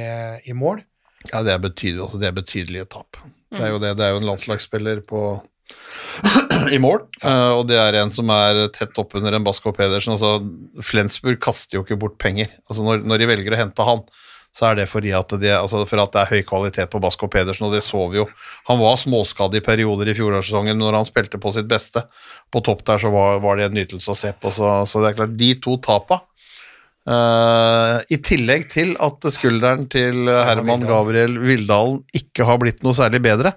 i mål. Ja, det er betydelig, altså, det er betydelige tap. Det er jo det, det er jo en landslagsspiller på i mål, eh, og det er en som er tett oppunder en Basko Pedersen. Altså, Flensburg kaster jo ikke bort penger. Altså, når, når de velger å hente han, så er det fordi at det, altså for at det er høy kvalitet på Basko Pedersen, og det så vi jo. Han var småskadd i perioder i fjorårssesongen når han spilte på sitt beste. På topp der så var, var det en nytelse å se på, så, så det er klart, de to tapa uh, I tillegg til at skulderen til Herman. Gabriel Vildalen ikke har blitt noe særlig bedre.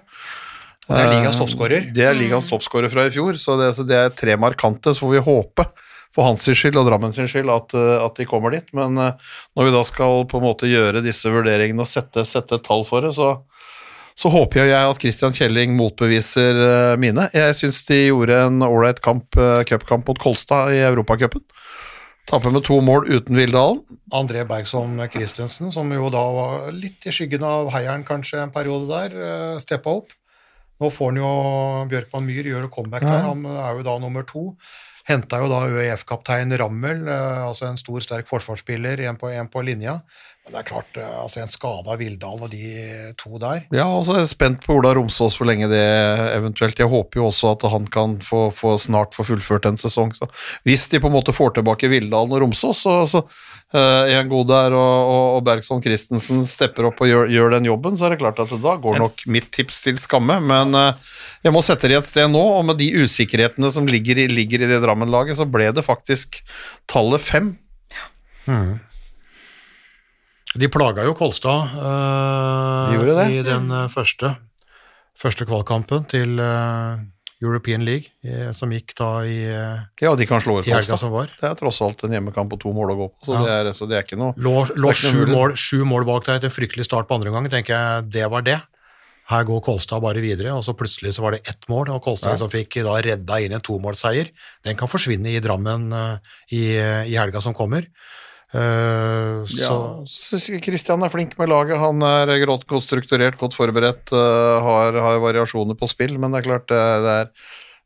Og det er ligas toppskårer. Det er ligas toppskårer fra i fjor, så det, så det er tre markante. Så får vi håpe, for hans skyld og Drammen sin skyld, at, eh, at de kommer dit. Men eh, når vi da skal på en måte gjøre disse vurderingene og sette, sette et tall for det, så, så håper jeg at Christian Kjelling motbeviser eh, mine. Jeg syns de gjorde en ålreit kamp, cupkamp mot Kolstad i Europacupen. Taper med to mål uten Vildalen. André Bergson Christensen, som jo da var litt i skyggen av heieren kanskje en periode der, steppa opp. Nå får han jo Bjørkman Myhr gjør jo comeback der, han er jo da nummer to. Henta jo da ØIF-kaptein Rammel, eh, altså en stor, sterk forsvarsspiller, en på, en på linja. Det er klart, eh, altså en skada Vildal og de to der Ja, og så er jeg spent på Ola Romsås hvor lenge det eventuelt Jeg håper jo også at han kan få, få snart få fullført en sesong. Så hvis de på en måte får tilbake Vildalen og Romsås, så, så uh, er god der, og, og, og Bergson Christensen stepper opp og gjør, gjør den jobben, så er det klart at da går nok mitt tips til skamme. Men uh, jeg må sette det i et sted nå, og med de usikkerhetene som ligger i, ligger i det Drammen-laget, så ble det faktisk tallet fem. De plaga jo Kolstad eh, De i den eh, første, første kvalkampen til eh, European League, i, som gikk da i, Ja, de kan slå ut Kolstad. som var. Det er tross alt en hjemmekamp og to mål å gå på, så, Ja. det, er, så det er ikke noe Lå, sju, mål, sju mål bak der etter en fryktelig start på andre omgang. tenker jeg, Det var det. Her går Kolstad bare videre, og så plutselig så var det ett mål, og Kolstad som fikk da redda inn en tomålsseier. Den kan forsvinne i Drammen i, i helga som kommer. Eh, så Ja, Så Kristian er flink med laget. Han er godt, godt strukturert, godt forberedt, uh, har, har variasjoner på spill, men det er klart det, det er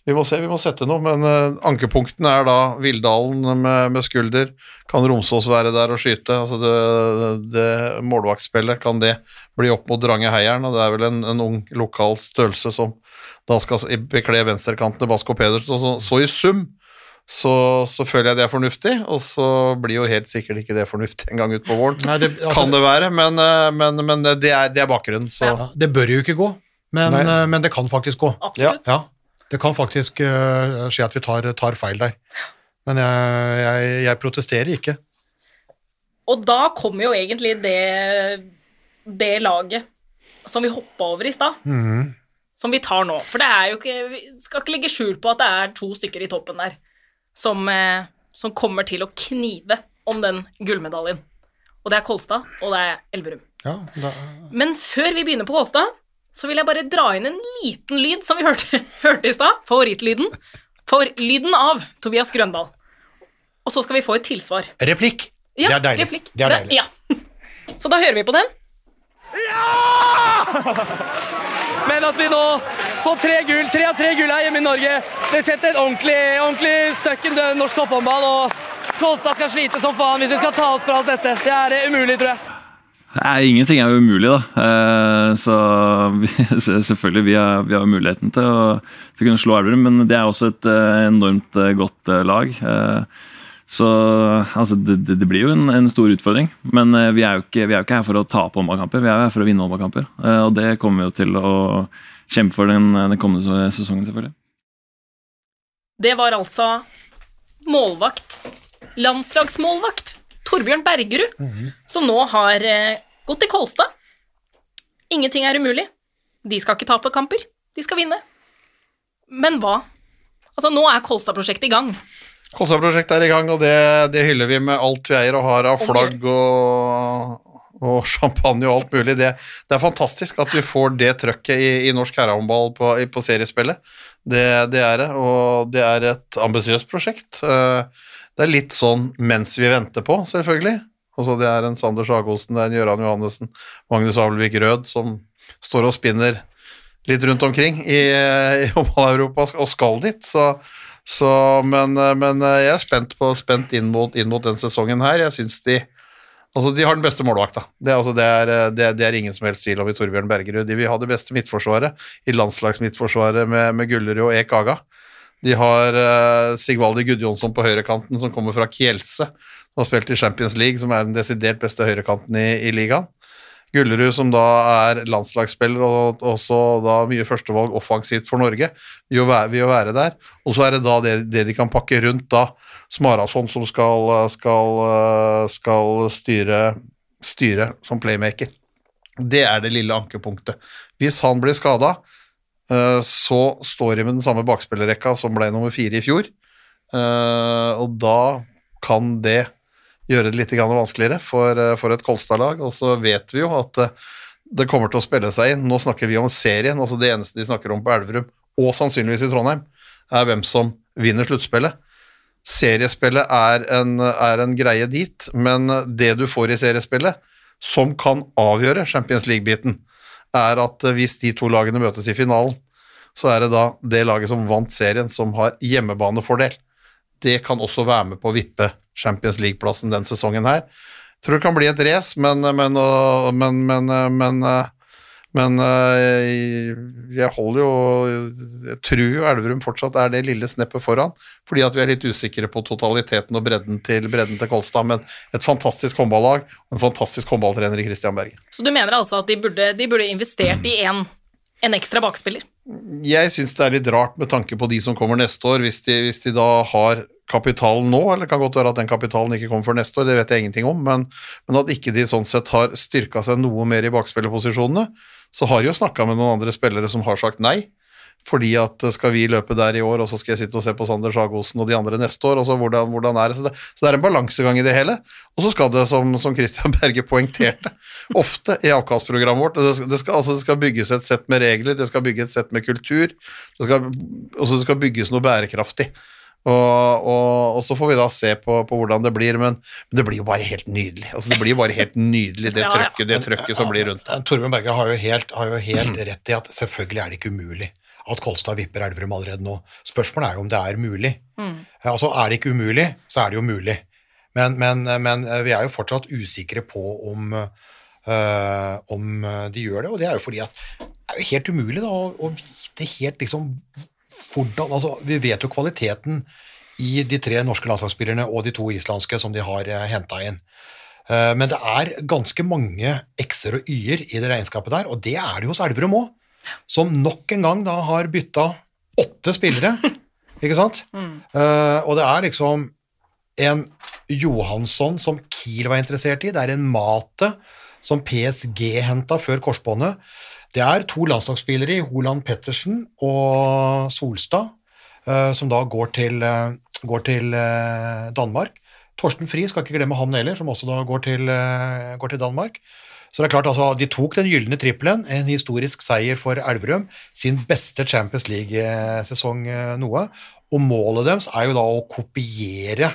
Vi må se, vi må sette noe, men uh, ankepunktene er da Vildalen med, med skulder. Kan Romsås være der og skyte? Altså det, det Målvaktspillet, kan det bli opp mot Drange-heieren? Og det er vel en, en ung lokal størrelse som da skal bekle venstrekanten til Basko Pedersen. Så, så i sum så, så føler jeg det er fornuftig, og så blir jo helt sikkert ikke det fornuftig en gang utpå våren. Nei, det, altså, kan det være, men, eh, men, men det, er, det er bakgrunnen. Så ja, det bør jo ikke gå, men, eh, men det kan faktisk gå. Absolutt. Ja, det kan faktisk uh, skje at vi tar, tar feil der. Men jeg, jeg, jeg protesterer ikke. Og da kommer jo egentlig det, det laget som vi hoppa over i stad, Mhm. som vi tar nå. For det er jo ikke Vi skal ikke legge skjul på at det er to stykker i toppen der som, eh, som kommer til å knive om den gullmedaljen. Og det er Kolstad, og det er Elverum. Ja, det... Men før vi begynner på Kolstad, så vil jeg bare dra inn en liten lyd som vi hørte, hørte i stad. Favorittlyden. For lyden av Tobias Grøndal. Og så skal vi få et tilsvar. replikk! Ja, det er deilig. replikk. Det er deilig. Ja. Så da hører vi på den. Ja! Men at vi nå får tre gull, tre av tre gull her hjemme i Norge, det setter et ordentlig, ordentlig støkk i norsk topphåndball. Og Kolstad skal slite som faen hvis vi skal ta oss fra oss dette. Det er det umulig, tror jeg. Nei, ingenting er umulig, da. Eh, Så selvfølgelig, vi har, vi har muligheten til å, til å kunne slå Elverum, men det er også et eh, enormt eh, godt lag. Så altså, det, det blir jo en, en stor utfordring. Men vi er, jo ikke, vi er jo ikke her for å tape håndballkamper, vi er jo her for å vinne håndballkamper. Og det kommer vi jo til å kjempe for den, den kommende sesongen, selvfølgelig. Det var altså målvakt, landslagsmålvakt, Torbjørn Bergerud, som nå har eh, gått til Kolstad. Ingenting er umulig. De skal ikke tape kamper, de skal vinne. Men hva? Altså, nå er Kolstad-prosjektet i gang. Kolstad-prosjektet er i gang, og det, det hyller vi med alt vi eier og har av flagg og, og champagne og alt mulig. Det, det er fantastisk at vi får det trøkket i, i norsk herrehåndball på, på seriespillet. Det, det er det, og det er et ambisiøst prosjekt. Eh, Det er litt sånn mens vi venter på, selvfølgelig. Altså det er en Sander Sagosen, det er en Gøran Johannessen, Magnus Abelvik Rød som står og spinner litt rundt omkring i, i Europa og skal dit. Så, så, men, men jeg er spent, på, spent inn, mot, inn mot den sesongen her. Jeg syns de Altså, De har den beste målvakta. Det, altså, det, er, det, det er ingen som helst tvil om i Torbjørn Bergerud. De vil ha det beste midtforsvaret i landslagsmidtforsvaret med, med Gullerud og Ek Aga. De har uh, Sigvaldi Gudjonsson på høyrekanten, som kommer fra Kielse. Som har spilt i Champions League, som er den desidert beste høyrekanten i, i ligaen. Gullerud, som da er landslagsspiller og også da mye førstevalg offensivt for Norge, vil jo være, der. Og så er det da det, det de kan pakke rundt da, Smarason som skal, skal, skal styre, styre som playmaker. Det er det lille ankepunktet. Hvis han blir skada, eh, så står de med den samme bakspillerrekka som ble nummer fire i fjor. Eh, og da kan det gjøre det litt vanskeligere for, eh, for et Kolstad-lag. Og så vet vi jo at eh, det kommer til å spille seg inn. Nå snakker vi om serien. altså Det eneste de snakker om på Elverum, og sannsynligvis i Trondheim, er hvem som vinner sluttspillet. Seriespillet er en, er en greie dit, men det du får i seriespillet, som kan avgjøre Champions League-biten, er at hvis de to lagene møtes i finalen, så er det da det laget som vant serien, som har hjemmebanefordel. Det kan også være med på å vippe Champions League-plassen den sesongen her. Tror det kan bli et race, men, men, men, men, men jeg holder jo Jeg tror Elverum fortsatt er det lille sneppet foran, fordi at vi er litt usikre på totaliteten og bredden til, bredden til Kolstad. Men et fantastisk håndballag og en fantastisk håndballtrener i Christian Berge. Så du mener altså at de burde, de burde investert i en, en ekstra bakspiller? Jeg syns det er litt rart med tanke på de som kommer neste år, hvis de, hvis de da har kapitalen nå, eller det kan godt være at den kapitalen ikke kommer før neste år, det vet jeg ingenting om, men, men at ikke de sånn sett har styrka seg noe mer i bakspillerposisjonene, så har de jo snakka med noen andre spillere som har sagt nei. Fordi at skal vi løpe der i år, og så skal jeg sitte og se på Sander Sagosen og de andre neste år, og så hvordan, hvordan er det? Så, det? så det er en balansegang i det hele. Og så skal det, som, som Christian Berge poengterte, ofte i avkastprogrammet vårt, det skal, det, skal, altså det skal, bygges et sett med regler, det skal bygges et sett med kultur, det skal, også det skal bygges noe bærekraftig. Og, og, og, så får vi da se på, på hvordan det blir, men, men, det blir jo bare helt nydelig. Altså Det blir jo bare helt nydelig, det trøkket, det trøkket som blir rundt. Torbjørn Berge har jo helt, har jo helt rett i at selvfølgelig er det ikke umulig at Kolstad vipper Elverum allerede nå. Spørsmålet er jo om det er mulig. Mm. Altså Er det ikke umulig, så er det jo mulig. Men, men, men vi er jo fortsatt usikre på om, øh, om de gjør det, og det er jo fordi at det er jo helt umulig da, å, å vite helt liksom hvordan altså, Vi vet jo kvaliteten i de tre norske landslagsspillerne og de to islandske som de har uh, henta inn. Men det er ganske mange x-er og y-er i det regnskapet der, og det er det hos Elverum òg, som nok en gang da har bytta åtte spillere, ikke sant? Mm. Uh, og det er liksom en Johansson som Kiel var interessert i, det er en Mate som PSG henta før korsbåndet. Det er to landslagsspillere i Holand Pettersen og Solstad, uh, som da går til, uh, går til Danmark. Torsten Fri skal ikke glemme han heller, som også da går til, går til Danmark. Så det er klart, altså, De tok den gylne trippelen, en historisk seier for Elverum. Sin beste Champions League-sesong noe. Og målet deres er jo da å kopiere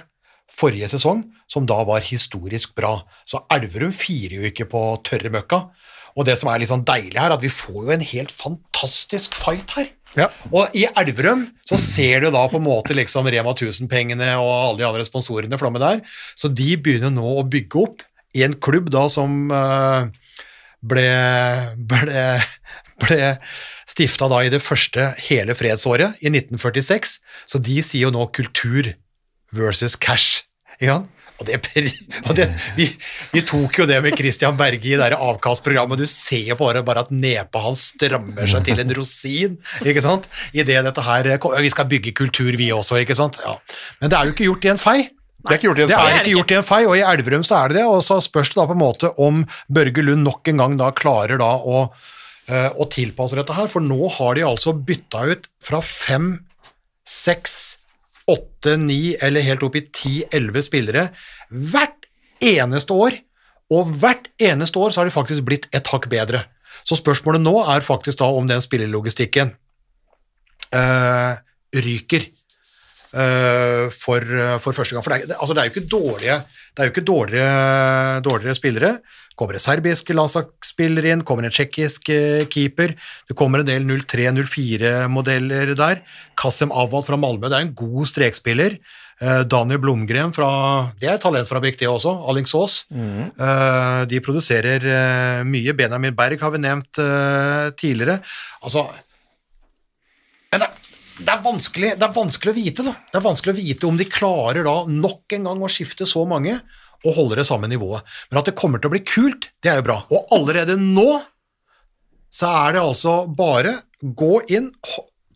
forrige sesong, som da var historisk bra. Så Elverum firer jo ikke på tørre møkka. Og det som er litt sånn deilig her, at vi får jo en helt fantastisk fight her. Ja. Og i Elverum så ser du da på en måte liksom Rema 1000-pengene og alle de andre sponsorene flomme der, så de begynner nå å bygge opp i en klubb da som uh, ble, ble, ble stifta i det første hele fredsåret, i 1946, så de sier jo nå kultur versus cash. Ikke? Og, det, og det, vi, vi, tok jo det med Christian Berge i det avkastprogrammet. Du ser jo bare, bare at nepa hans strammer seg til en rosin ikke sant? i det dette her Vi skal bygge kultur, vi også, ikke sant? Ja. Men det er jo ikke gjort i en fei. Det er ikke gjort i en fei. Det er ikke gjort i en fei, og i Elverum så er det det. Og så spørs det da på en måte om Børge Lund nok en gang da klarer da å, uh, å tilpasse dette her, for nå har de altså bytta ut fra fem, seks åtte, ni eller helt opp i ti-elleve spillere hvert eneste år. Og hvert eneste år så har de faktisk blitt et hakk bedre. Så spørsmålet nå er faktisk da om den spillelogistikken uh, ryker uh, for, for, første gang. For det altså det er jo ikke dårlige, det er jo ikke dårligere, dårligere spillere. Kommer det serbiske landslagsspiller inn, kommer en tsjekkisk eh, keeper, det kommer en del 03-04-modeller der. Kasim Awad fra Malmö, det er en god strekspiller. Eh, Daniel Blomgren fra Det er talentfabrikk, det også. Alingsås. Mm. De produserer mye. Benjamin Berg har vi nevnt tidligere. Altså Men det, er vanskelig, det er vanskelig å vite, da. Det er vanskelig å vite om de klarer da nok en gang å skifte så mange og holder det samme nivået. Men at det kommer til å bli kult, det er jo bra. Og allerede nå så er det altså bare gå inn,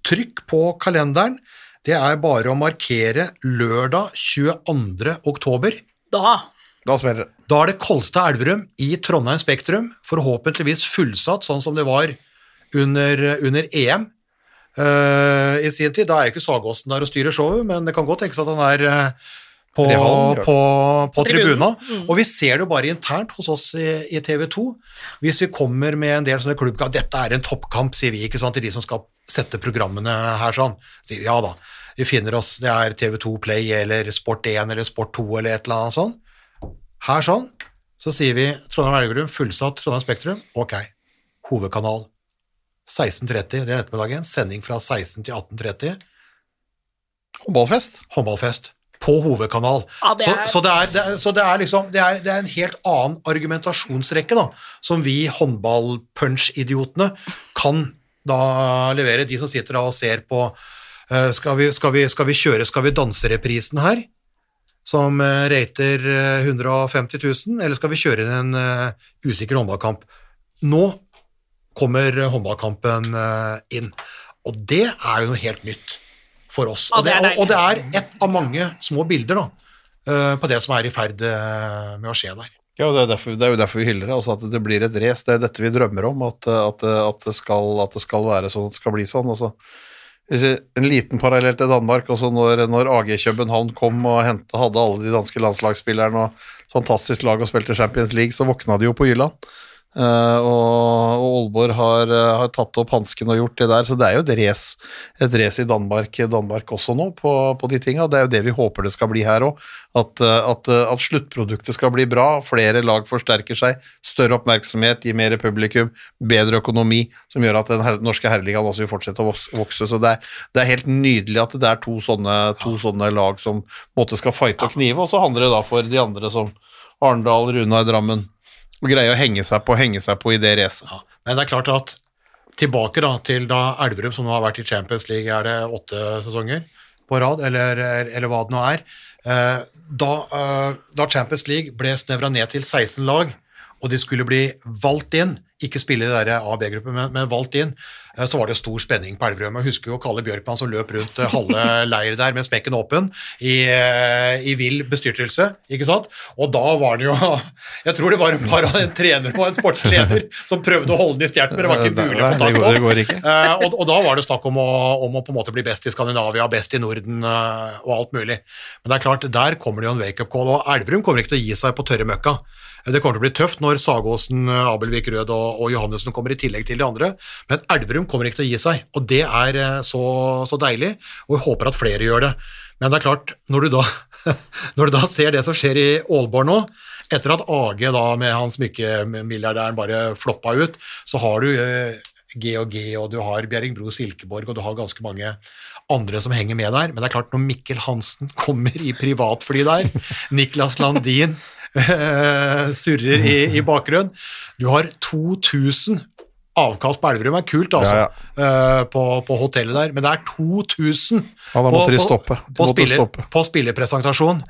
trykk på kalenderen. Det er bare å markere lørdag 22. oktober. Da da smeller det. Da er det Kolstad Elverum i Trondheim Spektrum, forhåpentligvis fullsatt, sånn som det var under, under EM. Eh, i sin tid. Da er jo ikke Sagåsen der og styrer showet, men det kan godt tenkes at han er uh, på, på, på tribuna. tribuna. Og vi ser det jo bare internt hos oss i, i TV 2. Hvis vi kommer med en del sånne klubbkamp Dette er en toppkamp, sier vi, ikke sant, til de som skal sette programmene her sånn. Sier vi, ja da, vi finner oss. Det er TV 2 Play eller Sport1 eller Sport 2 eller et eller annet sånn. Her sånn, så sier vi Trondheim Elverum, fullsatt Trondheim Spektrum. Ok, hovedkanal. 16.30 det er ettermiddagen. Sending fra 16 til 18.30. Håndballfest. Håndballfest. På hovedkanal. Ja, det så, er- så, det er, det er, så det er liksom det er, det er en helt annen argumentasjonsrekke da, som vi håndball-punch-idiotene kan da levere. De som sitter da og ser på uh, skal, vi, skal, vi, skal vi kjøre Skal vi danse-reprisen her? Som uh, rater uh, 150 000, eller skal vi kjøre en eh, usikker håndballkamp? Nå kommer håndballkampen eh, inn, og det er jo noe helt nytt for oss. Og, det, det er og, det er et av mange små bilder da, eh, på det som er i ferd eh, med å skje der. Ja, og det er, derfor, det er jo derfor vi hyller det, altså at det blir et race. Det er dette vi drømmer om, at, at, at, det, skal, at det skal være sånn, at det skal bli sånn. Altså. Hvis jeg- En liten parallell til Danmark. også når, når AG København kom og hentet, hadde alle de danske landslagsspillerne og fantastisk lag og spilte Champions League, så våkna de jo på Jylland. Eh, og, og Aalborg har, uh, har tatt opp hansken og gjort det der, så det er jo et race, et race i Danmark, Danmark også nå på, på de tinga. Det er jo det vi håper det skal bli her òg. At, eh, at, at sluttproduktet skal bli bra, flere lag forsterker seg, større oppmerksomhet, gi mer publikum, bedre økonomi, som gjør at den her, norske herreligaen også vil fortsette å vokse. Så det er, det er helt nydelig at det er to sånne, to sånne lag som måtte skal fighte og knive, og så handler det da for de andre som Arendal, Runar, Drammen, å greie å henge seg på, henge seg på i det racet. Ja. Men det er klart at tilbake da, til da Elverum, som nå har vært i Champions League, er det åtte sesonger på rad, eller, eller hva det nå er. Eh, da, eh, da Champions League ble snevra ned til 16 lag, og de skulle bli valgt inn, ikke spille i A- og B-gruppen, men, men valgt inn, så var det stor spenning på Elverum. Jeg husker jo Kalle Bjørkman som løp rundt eh, halve leiret der med smekken åpen i, eh, i vill bestyrtelse, ikke sant? Og da var det jo Jeg tror det var en par av en trener og en sportsleder som prøvde å holde den i stjerten, men det var ikke mulig å få tak på. det går ikke. Eh, og, og da var det snakk om å, om å på en måte bli best i Skandinavia, best i Norden eh, og alt mulig. Men det er klart, der kommer det jo en wake-up call, og Elverum kommer ikke til å gi seg på tørre møkka. Det kommer til å bli tøft når Sagåsen, Abelvik Rød og, og Johannessen kommer i tillegg til de andre, men Elverum kommer ikke til å gi seg, og det er eh, så, så deilig, og vi håper at flere gjør det. Men det er klart, når du da, når du da ser det som skjer i Aalborg nå, etter at AG da med han smykkemilliardæren bare floppa ut, så har du eh, G&G, og du har Bjerringbro Silkeborg, og du har ganske mange andre som henger med der. Men det er klart, når Mikkel Hansen kommer i privatfly der, Niklas Landin eh, surrer i, i bakgrunnen, du har 2000 Avkast på Elverum. Er kult, altså, Ja, eh, på, på hotellet der, men det er 2000 Ja. De på, måtte spiller, på spillepresentasjon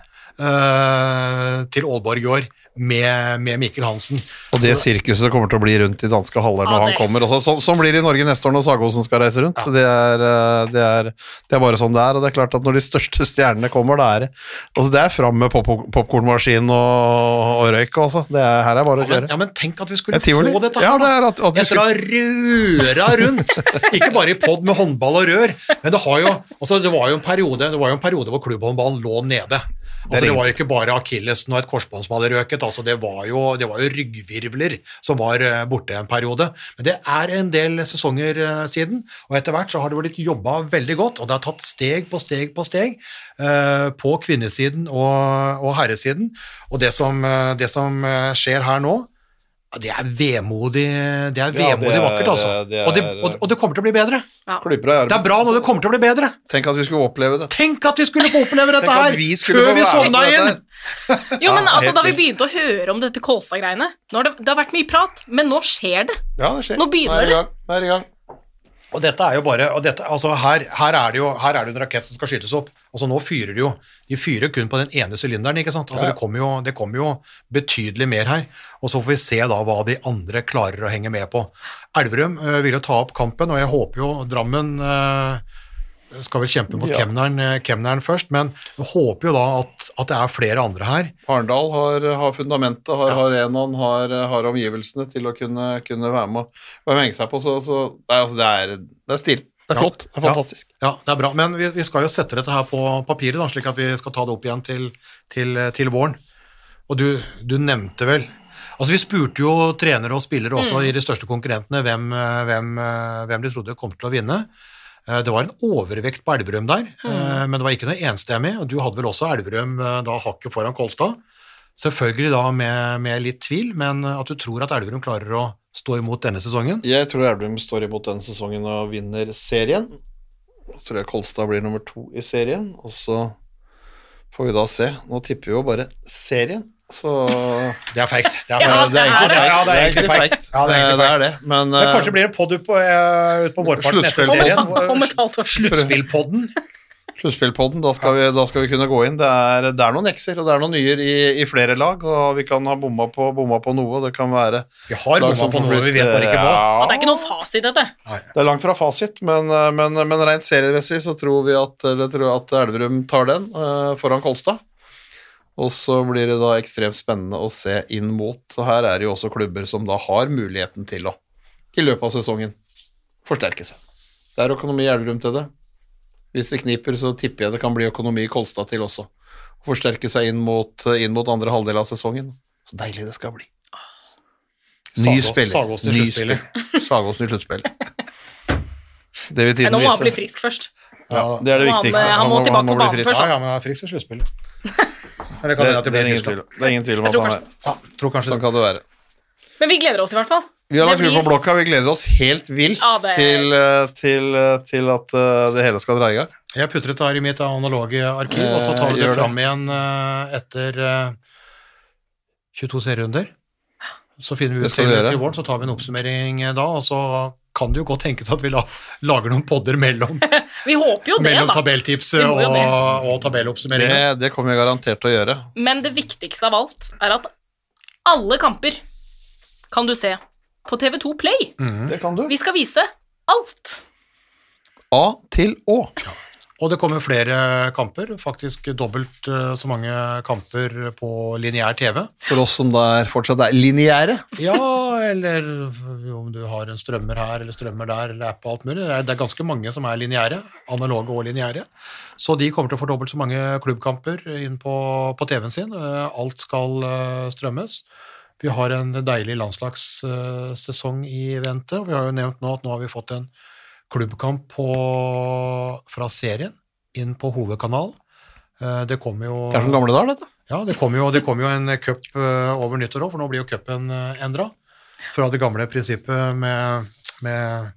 uh, til Aalborg i år med, med Mikkel Hansen. Og det sirkuset kommer til å bli rundt i danske haller når Ja, han kommer. Også. så, så, sånn blir det i Norge neste år når Sagosen skal reise rundt. Det, er, eh, det, er, det er bare sånn det er. Og det er klart at når de største stjernene kommer, da er det altså det er fram med pop popkornmaskin og, og røyk, altså. Det er, her er bare å kjøre. ja, men tenk at vi skulle få dette Ja, her, det er at- at vi Etter å ha røra rundt. Ikke bare i pod med håndball og rør, men det, har jo, altså, det, var jo en periode, det var jo en periode hvor klubbhåndballen lå nede. Altså, det var jo ikke bare akillesen og et korsbånd som hadde røket, altså, det, var jo, det var jo ryggvirvler som var eh, borte en periode. Men det er en del sesonger eh, siden, og etter hvert så har det blitt jobba veldig godt, og det har tatt steg på steg på steg eh, på kvinnesiden og, og herresiden. Og det som, eh, det som skjer her nå, det er vemodig, det er Ja, det vemodig er- vakkert, altså. det og, det, er- og, og det kommer til å bli bedre. Ja. Det er bra når det kommer til å bli bedre. Tenk at vi skulle oppleve det. Tenk at vi skulle få oppleve dette her vi før vi sovna inn! Jo, men altså, Da vi begynte å høre om dette Kolstad-greiene det, det har vært mye prat, men nå skjer det. Ja, det skjer. Nå begynner Nå er det. i gang. Nå er det i gang. Og dette er jo bare og dette, altså her, her, er det jo, her er det jo en rakett som skal skytes opp. Altså Nå fyrer de jo De fyrer kun på den ene sylinderen. ikke sant? Altså Ja. det, kommer jo, det kommer jo betydelig mer her. Og så får vi se da hva de andre klarer å henge med på. Elverum øh, vil jo ta opp kampen, og jeg håper jo Drammen øh, skal vel kjempe mot Ja. Kemneren, Kemneren først, men vi håper jo da at, at det er flere andre her. Arendal har, har fundamentet, har har arenaen, har, har omgivelsene til å kunne, kunne være med og henge seg på. Så, så det, er, altså, det, er, det er stil. Det er flott. Det er fantastisk. Ja, det er bra. Men vi, vi skal jo sette dette her på papiret, da, slik at vi skal ta det opp igjen til, til, til våren. Og du, du nevnte vel Altså, Vi spurte jo trenere og spillere også i de største konkurrentene hvem, eh, hvem, eh, hvem de trodde kom til å vinne. Eh, Det var en overvekt på Elverum der, mm. men det var ikke noe enstemmig. og Du hadde vel også Elverum eh, da hakket foran Kolstad. Selvfølgelig da med, med litt tvil, men at du tror at Elverum klarer å stå imot denne sesongen. Jeg tror Elverum står imot denne sesongen og vinner serien. Jeg tror jeg Kolstad blir nummer to i serien, og så får vi da se. Nå tipper vi jo bare serien, så Det er feigt. Det er Ja, det er egentlig Ja, feigt. ja, det er egentlig feigt. Ja, det det er det. Men, Men eh, kanskje blir det podd ut på, uh, ut på vårparten etter serien. Om et halvt år. Sluttspillpodden. Sluttspillpodden, da, da skal vi kunne gå inn. Det er, det er noen ekser og det er noen nyer i, i flere lag, og vi kan ha bomma på, bomma på noe. Det kan være Vi har bomma på noe, vi vet bare ikke hva. Ja. det er ikke noen fasit, dette. det er langt fra fasit, men, eh, men, men rent seriemessig så tror vi at, tror at Elverum tar den uh, foran Kolstad. Og så blir det da ekstremt spennende å se inn mot. Og her er det jo også klubber som da har muligheten til å, i løpet av sesongen, forsterke seg. Det er økonomi i Elverum til det. Hvis det kniper, så tipper jeg det kan bli økonomi i Kolstad til også. Å forsterke seg inn mot, inn mot andre halvdel av sesongen. Så deilig det skal bli. Ny Sagås- spiller. Sagås til Ny sluttspiller. spiller. Sagås til sluttspill. Det vil tiden Nå må han bli frisk først. Ja, Det er det Han må- viktigste. han må tilbake på bli banen frisk. først. ja, ja, men han er frisk til sluttspillet. Eller Det, kan det, at det, det er blir ingen tvil, det er ingen tvil om Jeg at tror han er Ja, tror kanskje Sånn det. kan det være. Men vi gleder oss i hvert fall. Vi har lagt hull på blokka, vi gleder oss helt vilt Ja, det- til, eh, til, eh, til at eh, det hele skal dra i gang. Jeg putter det her i mitt analoge arkiv, og så tar vi det det. fram igjen etter eh, 22 serierunder. Så finner vi ut til, til våren, så tar vi en oppsummering da, og så kan det jo godt tenkes at vi la, lager noen podder mellom, Vi håper jo det, mellom da. jo og, det. og tabelloppsummeringer. Det, det kommer vi garantert til å gjøre. Men det viktigste av alt er at alle kamper kan du se på TV2 Play. Det kan du. Vi skal vise alt. A til Å. Og det kommer flere kamper, faktisk dobbelt eh, så mange kamper på lineær TV. For oss som da er fortsatt er lineære. Ja, eller om du har en strømmer her eller strømmer der, eller app og alt mulig. Det er, det er ganske mange som er lineære, analoge og lineære. Så de kommer til å få dobbelt så mange klubbkamper inn på, på TV-en sin. Eh, Alt skal eh, strømmes. Vi har en deilig landslagssesong i vente. og Vi har jo nevnt nå at nå har vi fått en klubbkamp på, fra serien inn på hovedkanal. Eh, Det kommer jo Det er som gamle dager, dette. ja, det kommer jo, det kommer jo en cup eh, over nyttår òg, for nå blir jo cupen endra. Fra det gamle prinsippet med, med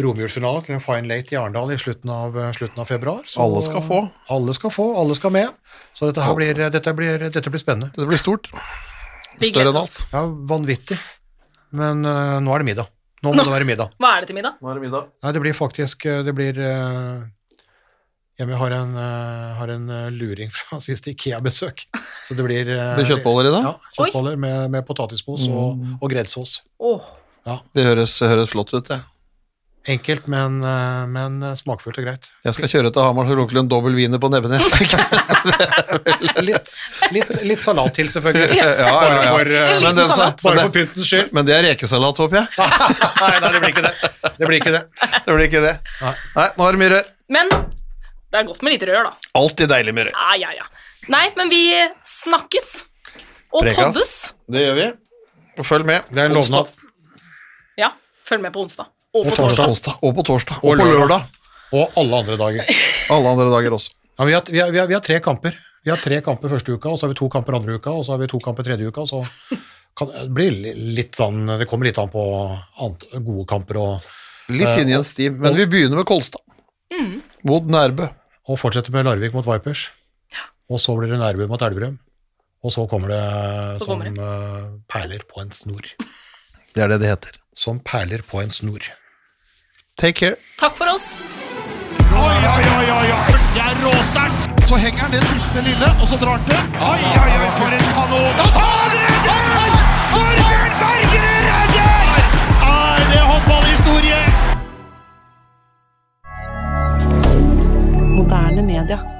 romjulsfinale til en fine late i Arendal i slutten av, slutten av februar. Så Alle skal få. Alle skal få, alle skal med. Så dette, her blir, dette, blir, dette blir spennende. Dette blir stort. Større enn alt. Ja, vanvittig. Men uh, nå er det middag. Nå må det være middag. Hva er det til middag? Nå er det middag. Nei, det blir faktisk eh, Det blir uh, Jeg har en, eh, har en eh, luring fra siste Ikea-besøk. Så det blir uh, Det blir kjøttboller i det. Ja, kjøttboller med, med potetmos og, Mm. og greddsås. Åh, Det høres, høres flott ut, det. Enkelt, men, eh, men smakfullt og greit. Jeg skal kjøre til Hamar og lukke en dobbel wiener på Nebbenes. Litt, litt, litt salat til, selvfølgelig. ja, ja, Bare ja. for, eh, Men den salat. bare for pyntens skyld. Men det er rekesalat, håper jeg. Nei, nei, det blir ikke det. Det blir ikke det. Det blir ikke det. Nei. Nei, nå er det mye rør. Men det er godt med litt rør, da. Alltid deilig med rør. Ja, ja, ja. Nei, men vi snakkes. Og Prekas. poddes. Det gjør vi. Og følg med. Det er en lovnad. Ja, følg med på onsdag. Og på Og torsdag. torsdag. Og på torsdag. Og, Og på lørdag. lørdag. Og alle andre dager. Alle andre dager også. Ja, vi, har, vi, har, vi, har, vi har tre kamper. Vi har tre kamper første uka, og så har vi to kamper andre uka, og så har vi to kamper tredje uka. og så kan det bli litt sånn Det kommer litt an på annet, gode kamper og, Litt Eh, inn i en stim. Men vi begynner med Kolstad. Mot Nærbø. Og fortsetter med Larvik mot Vipers. Ja. Og så blir det Nærbø mot Elverum. Og så kommer det så som kommer det. Eh, perler på en snor. Det er det det heter. Som perler på en snor. Take care. Takk for oss. Oi, oi, oi, oi, oi, Det er råsterkt! Så henger han det siste lille, og så drar han til. Oi, oi, oi, for en kanon! Da tar redder! Torbjørn Bergerud redder! Er det håndballhistorie? moderne media.